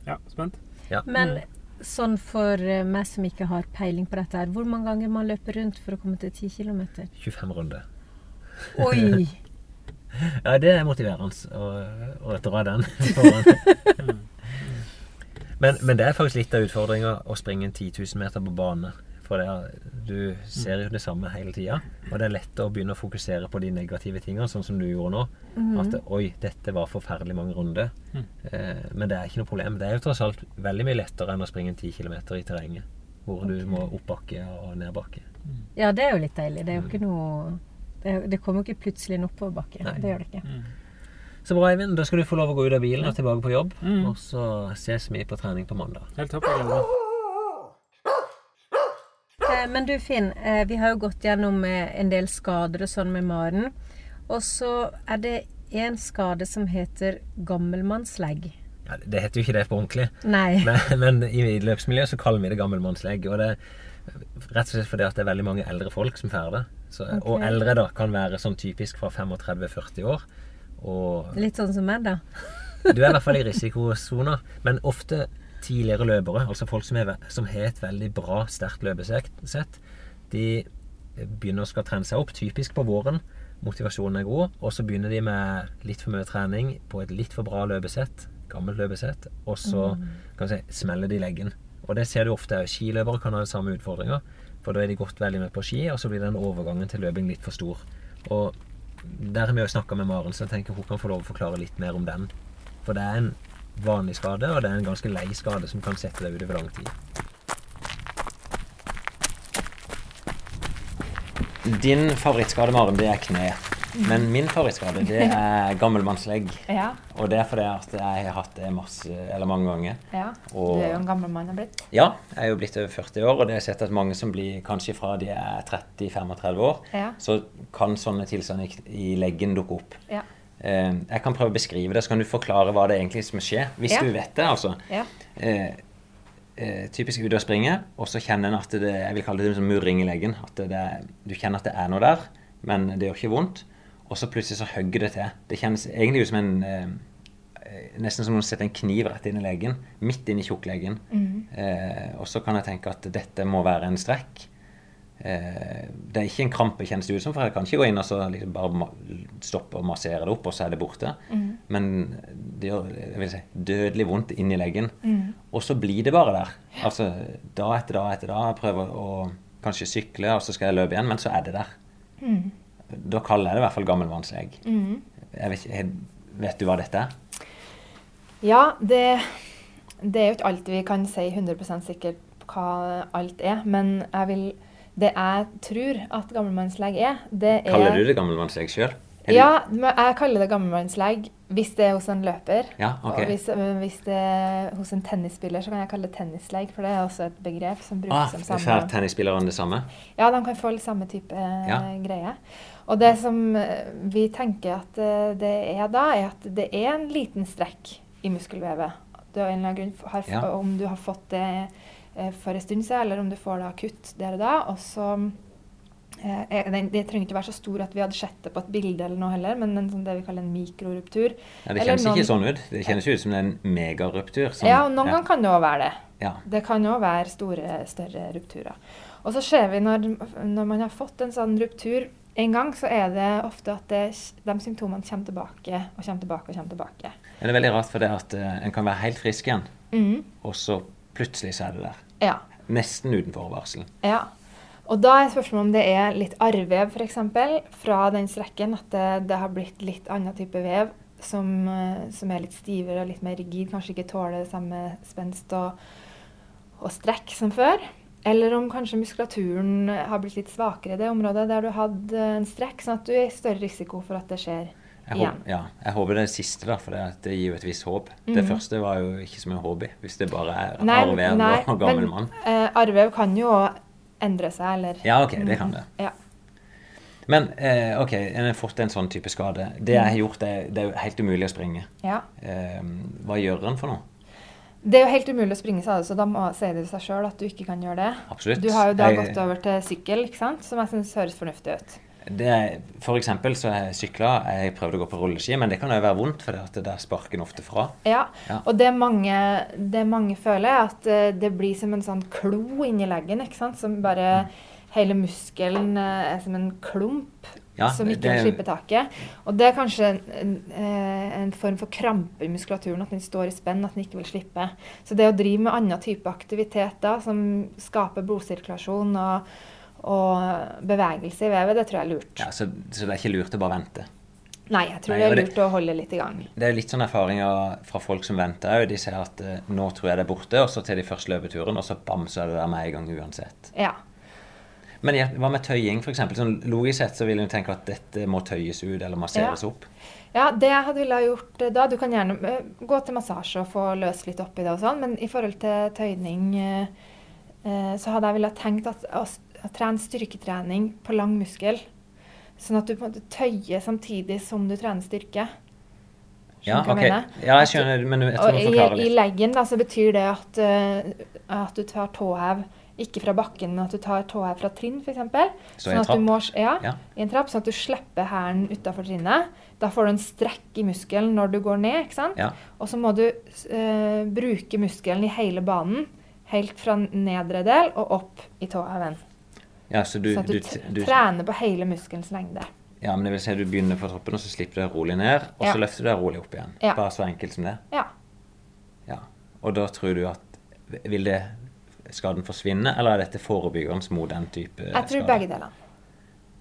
ja, spent. Ja. Men sånn for eh, meg som ikke har peiling på dette her, hvor mange ganger man løper rundt for å komme til 10 km? 25 runder. Oi! Ja, det er motiverende å, å dra den foran. Mm. Men, men det er faktisk litt av utfordringa å springe en 10 000 meter på bane. For det er, du ser jo det samme hele tida. Og det er lett å begynne å fokusere på de negative tingene, sånn som du gjorde nå. Mm. At oi, dette var forferdelig mange runder. Mm. Eh, men det er ikke noe problem. Det er jo tross alt veldig mye lettere enn å springe 10 km i terrenget. Hvor du må oppbakke og nedbakke. Ja, det er jo litt deilig. Det er jo ikke noe Det, er- det kommer jo ikke plutselig en oppoverbakke. Det gjør det ikke. Mm. Så bra, Eivind. Da skal du få lov å gå ut av bilen og tilbake på jobb. Mm. Og så ses vi på trening på mandag. Helt topp. jeg gleder meg. Eh, Men du Finn, eh, vi har jo gått gjennom eh, en del skader og sånn med Maren. Og så er det en skade som heter gammelmannslegg. Ja, det heter jo ikke det på ordentlig. Nei. Men, men i løpsmiljøet så kaller vi det gammelmannslegg. Og det er rett og slett fordi at det er veldig mange eldre folk som får det. Så, Og eldre da kan være sånn typisk fra 35-40 år. Og Litt sånn som meg, da. du er i hvert fall i risikosona. Men ofte tidligere løpere, altså folk som, er, som har et veldig bra, sterkt løpesett, de begynner å skal trene seg opp, typisk på våren. Motivasjonen er god, og så begynner de med litt for mye trening på et litt for bra løpesett, gammelt løpesett, og så kan vi si, smeller de leggen. Og det ser du ofte. Skiløpere kan ha de samme utfordringa, for da er de gått veldig med på ski, og så blir den overgangen til løping litt for stor. Og der har vi jo snakka med Maren, så jeg tenker hun kan få lov å forklare litt mer om den. For det er en vanlig skade, og det er en ganske lei skade som kan sette deg ut over lang tid. Din favorittskade, Maren, det er kne. Men min favorittskade, det er gammelmannslegg. Ja, Og det er fordi at jeg har hatt det masse, eller mange ganger. ja. Og- Du er jo en gammel mann har blitt. Ja, jeg er jo blitt over 40 år, og det har jeg sett at mange som blir kanskje fra de er 30-35 år, Ja. så kan sånne tilstander i leggen dukke opp. Ja. Eh, Jeg kan prøve å beskrive det, så kan du forklare hva det egentlig som skjer. Hvis Ja. du vet det, altså. Ja. Eh, eh, typisk ute og springe, og så kjenner en at det Jeg vil kalle det som murring i leggen. At det, du kjenner at det er noe der, men det gjør ikke vondt. Og så plutselig så hogger det til. Det kjennes egentlig ut som en eh, Nesten som om noen setter en kniv rett inn i leggen. Midt inn i tjukkleggen. Eh, og så kan jeg tenke at dette må være en strekk. Eh, det er ikke en krampe, kjennes det ut som, for jeg kan ikke gå inn og så liksom bare stoppe og massere det opp, og så er det borte. Men det gjør jeg vil si, dødelig vondt inn i leggen. Og så blir det bare der. Altså dag etter dag etter dag. Jeg prøver å kanskje sykle, og så skal jeg løpe igjen, men så er det der. Da kaller jeg det i hvert fall gammelmannslegg. Jeg vet, vet du hva dette er? Ja, det, det er jo ikke alt vi kan si 100 sikkert hva alt er, men jeg vil Det jeg tror at gammelmannslegg er, det er Kaller du det gammelmannslegg sjøl? Ja, jeg kaller det gammelmannslegg hvis det er hos en løper. Ja, ok. Og hvis, øh, hvis det er hos en tennisspiller, så kan jeg kalle det tennislegg, for det er også et begrep som brukes Ah, som Får samme tennisspillerne det samme? Ja, de kan få samme type eh, Ja. greie. Og det som eh, vi tenker at det er da, er at det er en liten strekk i muskelvevet. Du grunn har, Ja. Om du har fått det for en stund siden, eller om du får det akutt der og da. Og så eh, den, Det trenger ikke være så stor at vi hadde sett det på et bilde, eller noe heller, men en sånn det vi kaller en mikroruptur. Ja, Det kjennes ikke sånn ut. Det kjennes ut som en megaruptur. som- Ja, og noen ja. ganger kan det òg være det. Ja. Det kan òg være store, større rupturer. Og så ser vi når, når man har fått en sånn ruptur en gang, så er det ofte at det, de symptomene kommer tilbake og kommer tilbake og kommer tilbake. Det er veldig rart, for det at eh, en kan være helt frisk igjen, mm. og så plutselig så er det der. Ja. Nesten uten forvarsel. ja. Og da er spørsmålet om det er litt arrvev f.eks. fra den strekken. At det, det har blitt litt annen type vev som, eh, som er litt stivere og litt mer rigid. Kanskje ikke tåler det samme spenst og, og strekk som før. Eller om kanskje muskulaturen har blitt litt svakere i det området der du hadde en strekk, sånn at du er i større risiko for at det skjer Jeg, håper, ja, jeg håper det det siste, da, for det, det gir jo et visst håp. Det Mhm. første var jo ikke så mye hobby, hvis det bare er Nei, arrvev nei, og gammel men- mann. Uh, arvev kan jo endre seg, eller Ja, ok, det kan det. Ja. Men uh, ok, en har fått en sånn type skade. Det jeg har gjort, det, er- det er jo helt umulig å springe. ja. Uh, hva gjør en for noe? Det er jo helt umulig å springe, sa du, så da må, sier det seg sjøl at du ikke kan gjøre det. Absolutt. Du har jo da Jeg- gått over til sykkel, ikke sant? som jeg syns høres fornuftig ut. Det for eksempel så har jeg sykla, jeg prøvde å gå på rulleski, men det kan jo være vondt, for det der sparker en ofte fra. Ja, Ja. Og det mange, det mange føler, er at eh, det blir som en sånn klo inni leggen. ikke sant? Som bare Hele muskelen eh, er som en klump Ja, som ikke det- slipper taket. Og det er kanskje en, en, eh, en form for krampe i muskulaturen, at den står i spenn, at den ikke vil slippe. Så det å drive med annen type aktivitet da, som skaper blodsirkulasjon og, og bevegelse i vevet, det tror jeg er lurt. Ja, så, så det er ikke lurt å bare vente. Nei, jeg tror Nei, det er lurt det- å holde litt i gang. Det er litt sånn erfaringer fra folk som venter òg. De sier at eh, nå tror jeg det er borte, og så til de første løpeturen, og så bam, så er det der med en gang uansett. Ja. Men hva med tøying, f.eks.? Sånn logisk sett så vil en tenke at dette må tøyes ut eller masseres Ja. opp. Ja, det jeg hadde ville gjort eh, da Du kan gjerne eh, gå til massasje og få løst litt opp i det og sånn, men i forhold til tøyning eh, så hadde jeg ville tenkt at å, s- trene styrketrening på lang muskel, sånn at du på en måte tøyer samtidig som du trener styrke. Ja, ok. Ja, jeg skjønner, men jeg tror du forklare litt. i leggen da, så betyr det at, uh, at du tar tåhev ikke fra bakken, men at du tar tåhev fra trinn, f.eks. Så sånn at du må, ja, Ja. i en trapp, sånn at du slipper hælen utafor trinnet. Da får du en strekk i muskelen når du går ned. ikke sant? Ja. Og så må du uh, bruke muskelen i hele banen, helt fra nedre del og opp i tåheven. Ja, så du, så du, du, trener på hele muskelens lengde. ja, men det vil si at du begynner på toppen, og så slipper du deg rolig ned, og Ja. så løfter du deg rolig opp igjen. Ja. Bare så enkelt som det. Ja. Ja. Og da tror du at Vil det skaden forsvinne, eller er dette forebyggende mot den type skade? Jeg tror skade? begge delene.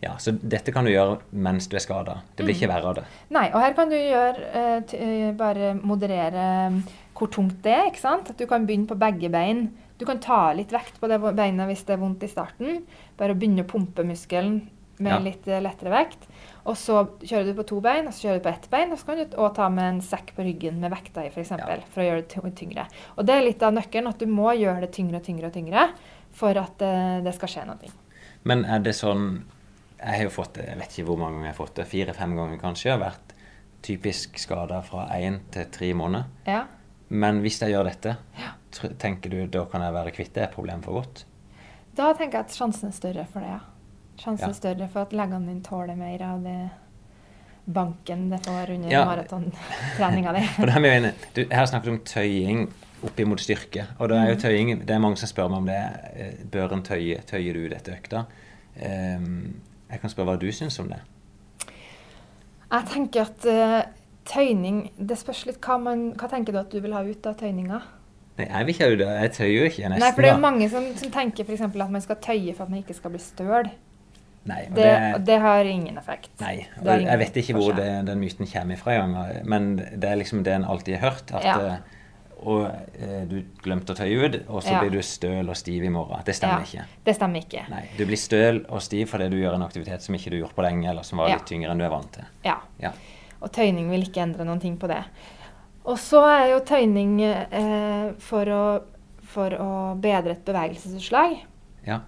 Ja, Så dette kan du gjøre mens du er skada. Det blir Mm. ikke verre av det. Nei, og her kan du gjøre uh, bare moderere mm, hvor tungt det er. ikke sant? At du kan begynne på begge bein. Du kan ta litt vekt på det beinet hvis det er vondt i starten. Bare begynne å pumpe muskelen med Ja. litt eh, lettere vekt. Og så kjører du på to bein, og så kjører du på ett bein. Og så kan du òg ta med en sekk på ryggen med vekta i, f.eks. Ja. For å gjøre det tyngre. Og det er litt av nøkkelen, at du må gjøre det tyngre og tyngre og tyngre for at eh, det skal skje noe. Men er det sånn Jeg har jo fått det, jeg vet ikke hvor mange ganger jeg har fått det. Fire-fem ganger kanskje. Jeg har vært typisk skada fra én til tre måneder. Ja. Men hvis jeg gjør dette, tr- tenker du da kan jeg være kvitt det problemet for godt? Da tenker jeg at sjansen er større for det, ja. Sjansen Ja. er større for at leggene dine tåler mer av det banken det får under Ja. maratontreninga di. For da er vi jo inne. Du, om tøying opp imot styrke. Og det er jo tøying Det er mange som spør meg om det. eh, Bør en tøye? Tøyer du dette økta? Um, jeg kan spørre hva du syns om det. Jeg tenker at uh, tøyning Det spørs litt hva man Hva tenker du at du vil ha ut av tøyninga? Nei, jeg vil ikke det. Jeg tøyer ikke. Nesten, Nei, for det er jo mange som, som tenker f.eks. at man skal tøye for at man ikke skal bli støl. Nei, Det, det, det har ingen effekt. nei. Og ingen jeg vet ikke hvor det, den myten kommer fra engang. Men det er liksom det en alltid har hørt. At Ja. eh, og eh, du glemte å tøye ut, og så Ja. blir du støl og stiv i morgen. Det stemmer Ja. ikke. Det stemmer ikke. Nei, Du blir støl og stiv fordi du gjør en aktivitet som ikke du har gjort på lenge, eller som var litt tyngre enn du er vant til. Ja. Ja. Og tøyning vil ikke endre noen ting på det. Og så er jo tøyning eh, for, å, for å bedre et bevegelsesutslag. Ja.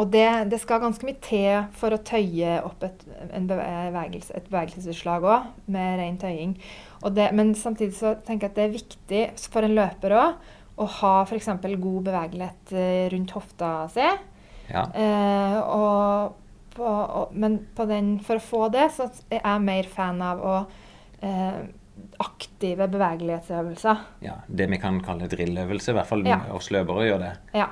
Og det, det skal ganske mye til for å tøye opp et, en bevegelse, et bevegelsesutslag òg, med ren tøying. Og det, men samtidig så tenker jeg at det er viktig for en løper òg å ha f.eks. god bevegelighet eh, rundt hofta si. ja. Eh, og på, og, men på den, for å få det, så er jeg mer fan av å eh, aktive bevegelighetsøvelser. ja. Det vi kan kalle drilløvelse, i hvert fall Ja. oss løpere gjør det. Ja.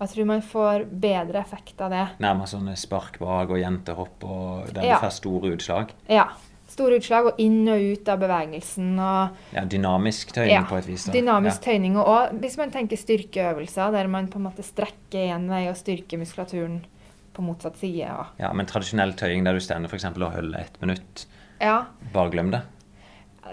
Jeg tror man får bedre effekt av det. Nærmere sånne spark bak og jentehopp, og der Ja. du får store utslag. Ja. Store utslag og inn og ut av bevegelsen. og Ja, Dynamisk tøyning ja, på et vis. da. Dynamisk ja. tøyning. Og også hvis man tenker styrkeøvelser, der man på en måte strekker én vei og styrker muskulaturen på motsatt side. Og, ja, Men tradisjonell tøying der du stender f.eks. og holder ett minutt, ja, bare glem det.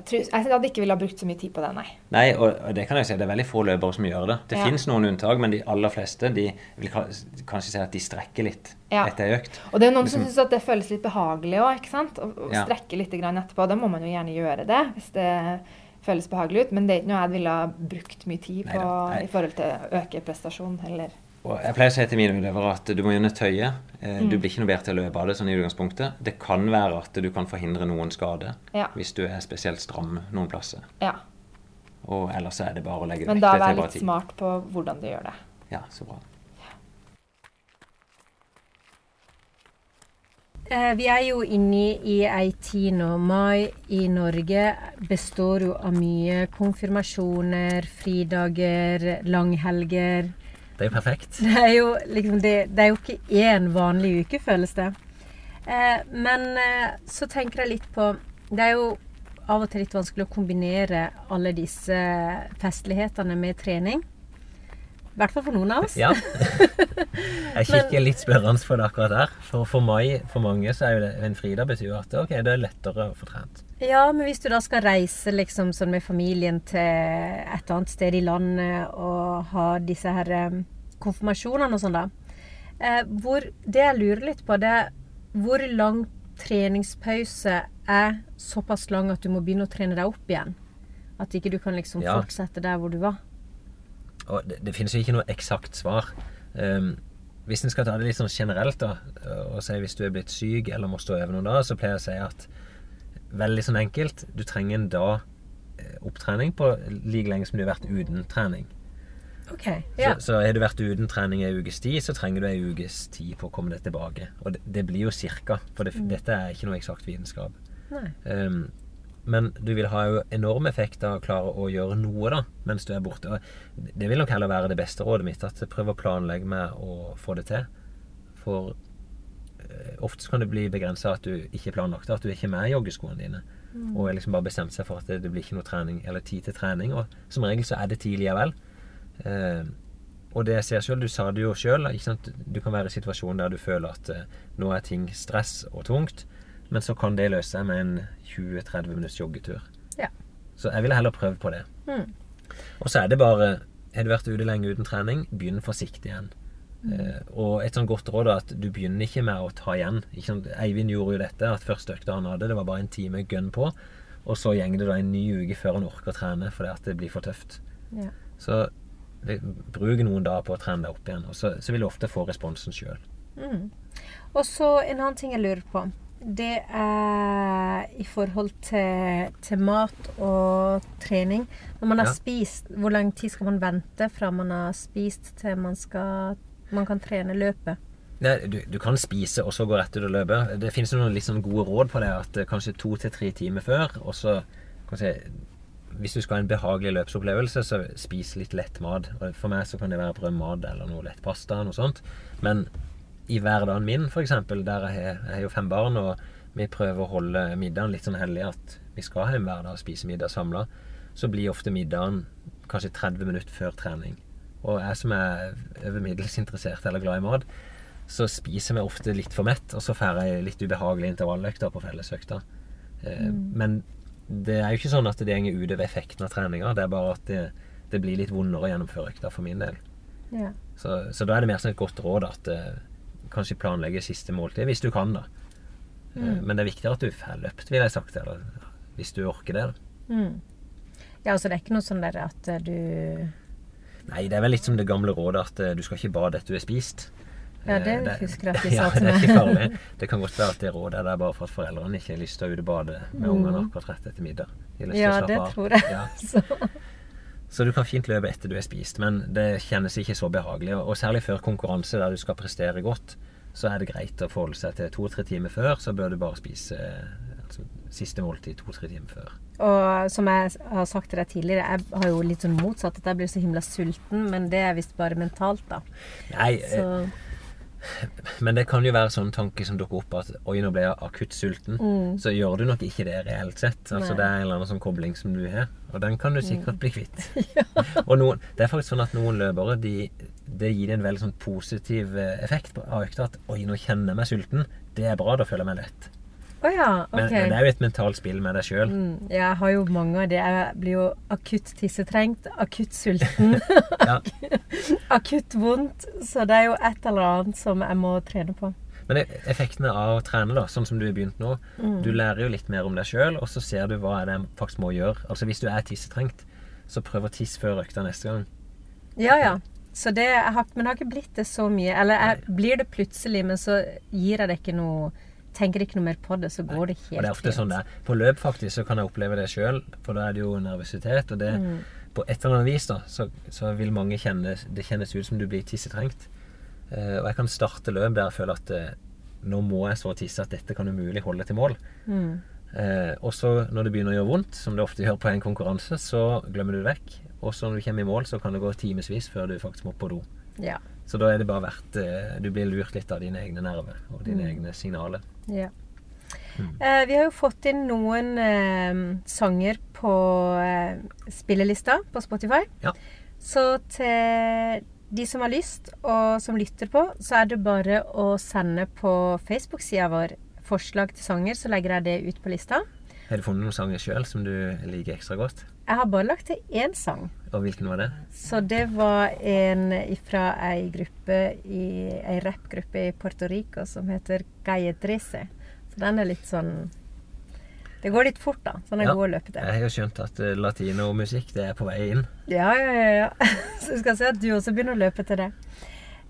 Jeg, hadde ikke villet ha brukt så mye tid på det, nei. Nei, og, det kan jeg si, det er veldig få løpere som gjør det. Det Ja. finnes noen unntak, men de aller fleste de vil kanskje si at de strekker litt Ja. etter ei økt. Og det er noen som Liksom- syns at det føles litt behagelig òg, ikke sant? Å å Ja. strekke litt grann etterpå. Da må man jo gjerne gjøre det hvis det føles behagelig ut. Men det er ikke noe jeg ville ha brukt mye tid på nei. i forhold til å øke prestasjon heller. Og jeg pleier å si til mine elever at du må gjerne tøye. Eh, Mm. Du blir ikke noe bedre til å løpe av det sånn i utgangspunktet. Det kan være at du kan forhindre noen skade Ja. hvis du er spesielt stram noen plasser. ja. Og ellers er det bare å legge det vekk. da det til vær litt smart på hvordan du gjør det. Ja, så bra. Eh, vi er jo inne i ei tid nå. Mai i Norge består jo av mye konfirmasjoner, fridager, langhelger. Det er jo perfekt. Det er jo liksom det, det er jo ikke én vanlig uke, føles det. Eh, men eh, så tenker jeg litt på Det er jo av og til litt vanskelig å kombinere alle disse festlighetene med trening. I hvert fall for noen av oss. Ja. Jeg kikker litt spørrende på det akkurat der. For, for mai, for mange, så er jo det en fridag betyr jo at okay, det er lettere å få trent. Ja, men hvis du da skal reise liksom sånn med familien til et annet sted i landet og ha disse her eh, konfirmasjonene og sånn, da. Eh, hvor, det jeg lurer litt på, det er hvor lang treningspause er såpass lang at du må begynne å trene deg opp igjen? At ikke du kan liksom Ja. fortsette der hvor du var? Og det, det finnes jo ikke noe eksakt svar. Um, hvis en skal ta det litt sånn generelt, da, og si hvis du er blitt syk eller må stå over noen dager, så pleier jeg å si at veldig sånn enkelt Du trenger en dag eh, opptrening på like lenge som du har vært uten trening. OK. Ja. Så, så har du vært uten trening ei ukes tid, så trenger du ei ukes tid på å komme deg tilbake. Og det, det blir jo cirka, for det, dette er ikke noe eksakt vitenskap. Um, men du vil ha jo enorm effekt av å klare å gjøre noe da, mens du er borte. Og det vil nok heller være det beste rådet mitt, at prøv å planlegge med å få det til. For ofte kan det bli begrensa at du ikke er planlagt, at du ikke er med i joggeskoene dine. Og er liksom bare bestemt seg for at det, det blir ikke noe trening eller tid til trening. Og som regel så er det tid likevel. Eh, og det jeg ser selv, du sa det jo sjøl, du kan være i situasjonen der du føler at eh, nå er ting stress og tungt, men så kan det løse seg med en 20-30 minutts joggetur. Ja. Så jeg ville heller prøvd på det. Mm. Og så er det bare Har du vært ute lenge uten trening, begynn forsiktig igjen. Eh, og et sånn godt råd er at du begynner ikke med å ta igjen. Eivind gjorde jo dette, at første økta han hadde, det var bare en time gønn på. Og så går det da en ny uke før han orker å trene fordi at det blir for tøft. Ja. Så det, bruk noen dager på å trene deg opp igjen, og så, så vil du ofte få responsen sjøl. Mm. Og så en annen ting jeg lurer på. Det er i forhold til, til mat og trening. Når man har Ja. spist, hvor lang tid skal man vente fra man har spist til man, skal, man kan trene løpet? Nei, du, du kan spise og så gå rett ut og løpe. Det finnes noen litt sånn gode råd på det. At eh, kanskje to til tre timer før, og så kan si, Hvis du skal ha en behagelig løpsopplevelse, så spis litt lett mat. For meg så kan det være brødmat eller noe lett pasta. Noe sånt. Men i hverdagen min, f.eks., der jeg jeg har jo fem barn, og vi prøver å holde middagen litt sånn hellig at vi skal hjem hver dag og spise middag samla, så blir ofte middagen kanskje 30 minutter før trening. Og jeg som er over middels interessert eller glad i mat, så spiser vi ofte litt for mett, og så får jeg litt ubehagelige intervalløkter på fellesøkta. Mm. Men det er jo ikke sånn at det går utover effekten av treninga. Det er bare at det, det blir litt vondere å gjennomføre økta for min del. Ja. Så, så da er det mer som et godt råd at uh, kanskje planlegge siste måltid, hvis du kan, da. Eh, Men det er viktigere at du får løpt, vil jeg sagt. Eller, hvis du orker det. Mm. Ja, altså det er ikke noe sånn der at eh, du Nei, det er vel litt som det gamle rådet at eh, du skal ikke bade etter du er spist. Ja, det det husker jeg at de sa til det er meg. ikke farlig. Det kan godt være at det rådet er der bare for at foreldrene ikke har lyst til å ut og bade med Mm. ungene akkurat rett etter middag. Har Ja, det av. tror jeg. Ja. Så, Så du kan fint løpe etter du er spist, men det kjennes ikke så behagelig. Og særlig før konkurranse der du skal prestere godt, så er det greit å forholde seg til to-tre timer før. Så bør du bare spise eh, altså, siste måltid to-tre timer før. Og som jeg har sagt til deg tidligere, jeg har jo litt sånn motsatt. At jeg blir så himla sulten, men det er visst bare mentalt, da. Nei, eh, Så men det kan jo være sånn tanke som dukker opp at oi, nå ble jeg akutt sulten. Mm. Så gjør du nok ikke det reelt sett. Altså Nei. Det er en eller annen sånn kobling som du har, og den kan du Mm. sikkert bli kvitt. og noen, det er faktisk sånn at noen løpere de, det gir en veldig sånn positiv eh, effekt på- av økta. At oi, nå kjenner jeg meg sulten. Det er bra, da føler jeg meg lett. Å ja, Men, men det er jo et mentalt spill med deg sjøl. Mm, jeg har jo mange av det. Jeg blir jo akutt tissetrengt, akutt sulten, akutt vondt. Så det er jo et eller annet som jeg må trene på. Men e- effektene av å trene, da, sånn som du har begynt nå Mm. Du lærer jo litt mer om deg sjøl, og så ser du hva er det jeg faktisk må gjøre. Altså Hvis du er tissetrengt, så prøv å tisse før økta neste gang. Ja, ja. Så det, jeg har, men det har ikke blitt det så mye. Eller jeg, blir det plutselig, men så gir jeg det ikke noe Tenker ikke noe mer på det, så går det helt Og det er ofte sånn det er. På løp faktisk så kan jeg oppleve det sjøl, for da er det jo nervøsitet. Og det, Mm. på et eller annet vis da, så, så vil mange kjenne Det kjennes ut som du blir tissetrengt. Uh, og jeg kan starte løp der jeg føler at uh, nå må jeg så tisse at dette kan umulig holde til mål. Mm. Uh, og så når det begynner å gjøre vondt, som det ofte gjør på en konkurranse, så glemmer du det vekk. Og så når du kommer i mål, så kan det gå timevis før du faktisk må på do. Ja. Så da er det bare verdt Du blir lurt litt av dine egne nerver og dine Mm. egne signaler. Ja. Mm. Eh, vi har jo fått inn noen eh, sanger på eh, spillelista på Spotify. Ja. Så til de som har lyst, og som lytter på, så er det bare å sende på Facebook-sida vår forslag til sanger, så legger jeg det ut på lista. Har du funnet noen sanger sjøl som du liker ekstra godt? Jeg har bare lagt til én sang. Og hvilken var det? Så det var en fra ei gruppe i ei rappgruppe i Puerto Rico som heter Calle Trece. Så den er litt sånn Det går litt fort, da. Så den er Ja. god å løpe til. Jeg har skjønt at eh, latinomusikk det er på vei inn. Ja, ja, ja. ja. Så du skal se at du også begynner å løpe til det.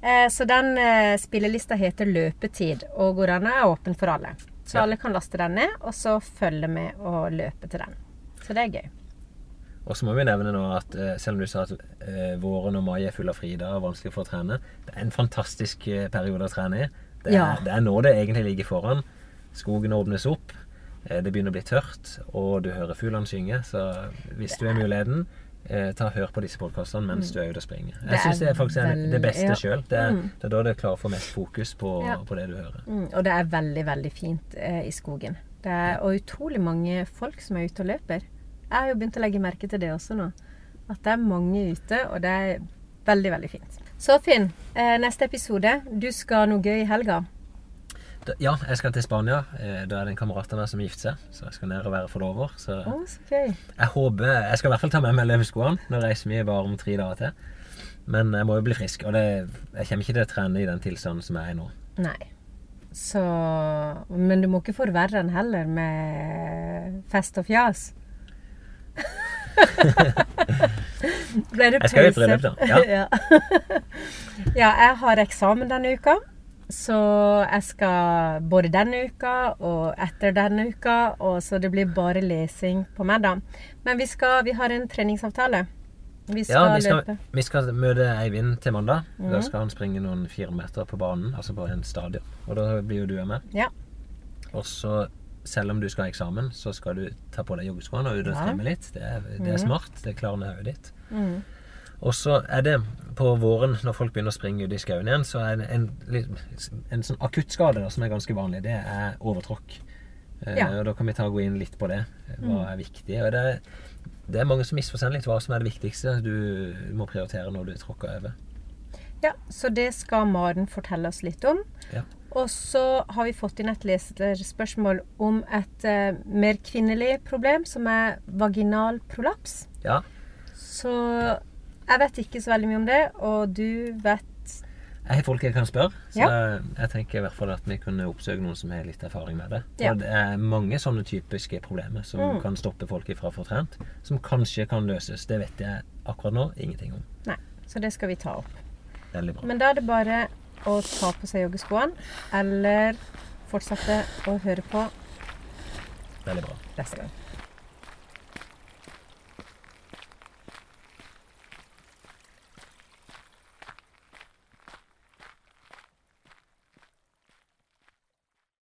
Eh, så den eh, spillelista heter Løpetid, og går an er åpen for alle. Så Ja. alle kan laste den ned, og så følge med og løpe til den. Så det er gøy. Og så må vi nevne nå at eh, selv om du sa at eh, våren og mai er full av fridager og vanskelig for å trene, det er en fantastisk eh, periode å trene i. Det er, Ja. det er nå det egentlig ligger foran. Skogen åpnes opp, det begynner å bli tørt, og du hører fuglene synge. Så hvis du har muligheten, ta og hør på disse podkastene mens du er ute og springer. Jeg syns det er er faktisk er det beste ja. sjøl. Det, er- Mm. det er da du klarer å få mest fokus på, Ja. på det du hører. Mm, og det er veldig, veldig fint eh, i skogen. Det er, og utrolig mange folk som er ute og løper. Jeg har jo begynt å legge merke til det også nå. At det er mange ute, og det er veldig, veldig fint. Så Finn, eh, neste episode. Du skal noe gøy i helga. Ja, jeg skal til Spania. Eh, Da er det en kamerat av meg som gifter seg, så jeg skal ned og være forlover. Så oh, så gøy. jeg håper Jeg skal i hvert fall ta med meg løpeskoene. Nå reiser vi bare om tre dager til. Men jeg må jo bli frisk, og det, jeg kommer ikke til å trene i den tilstanden som jeg er i nå. Nei. Så Men du må ikke forverre den heller med fest og fjas. Ble det Jeg skal pause? bryllup, da. Ja. ja. ja, jeg har eksamen denne uka. Så jeg skal både denne uka og etter denne uka, og så det blir bare lesing på meg, da. Men vi, skal, vi har en treningsavtale. Vi skal, Ja, vi skal, løpe. vi skal møte Eivind til mandag. Da Mhm. skal han springe noen fire meter på banen, altså på en stadion. Og da blir jo du med. Ja. Og så, selv om du skal ha eksamen, så skal du ta på deg joggeskoene og ut og trimme litt. Det er, det er Mhm. smart. Det klarner hodet ditt. Mm. Og så er det på våren, når folk begynner å springe ut i skauen igjen, så er det en, en sånn akuttskade som er ganske vanlig. Det er overtråkk. Eh, Ja. Og da kan vi ta og gå inn litt på det. Hva er viktig. Og det det er mange som misforstår litt hva som er det viktigste du må prioritere når du tråkker over. Ja, så det skal Maden fortelle oss litt om. Ja. Og så har vi fått inn et leserspørsmål om et eh, mer kvinnelig problem, som er vaginal prolaps. Ja. Så jeg vet ikke så veldig mye om det, og du vet Jeg har folk jeg kan spørre, så Ja. jeg tenker i hvert fall at vi kunne oppsøke noen som har litt erfaring med det. For Ja. det er mange sånne typiske problemer som Mm. kan stoppe folk ifra å få trent, som kanskje kan løses. Det vet jeg akkurat nå ingenting om. Nei, så det skal vi ta opp. Veldig bra. Men da er det bare å ta på seg joggeskoene, eller fortsette å høre på Veldig bra. neste gang.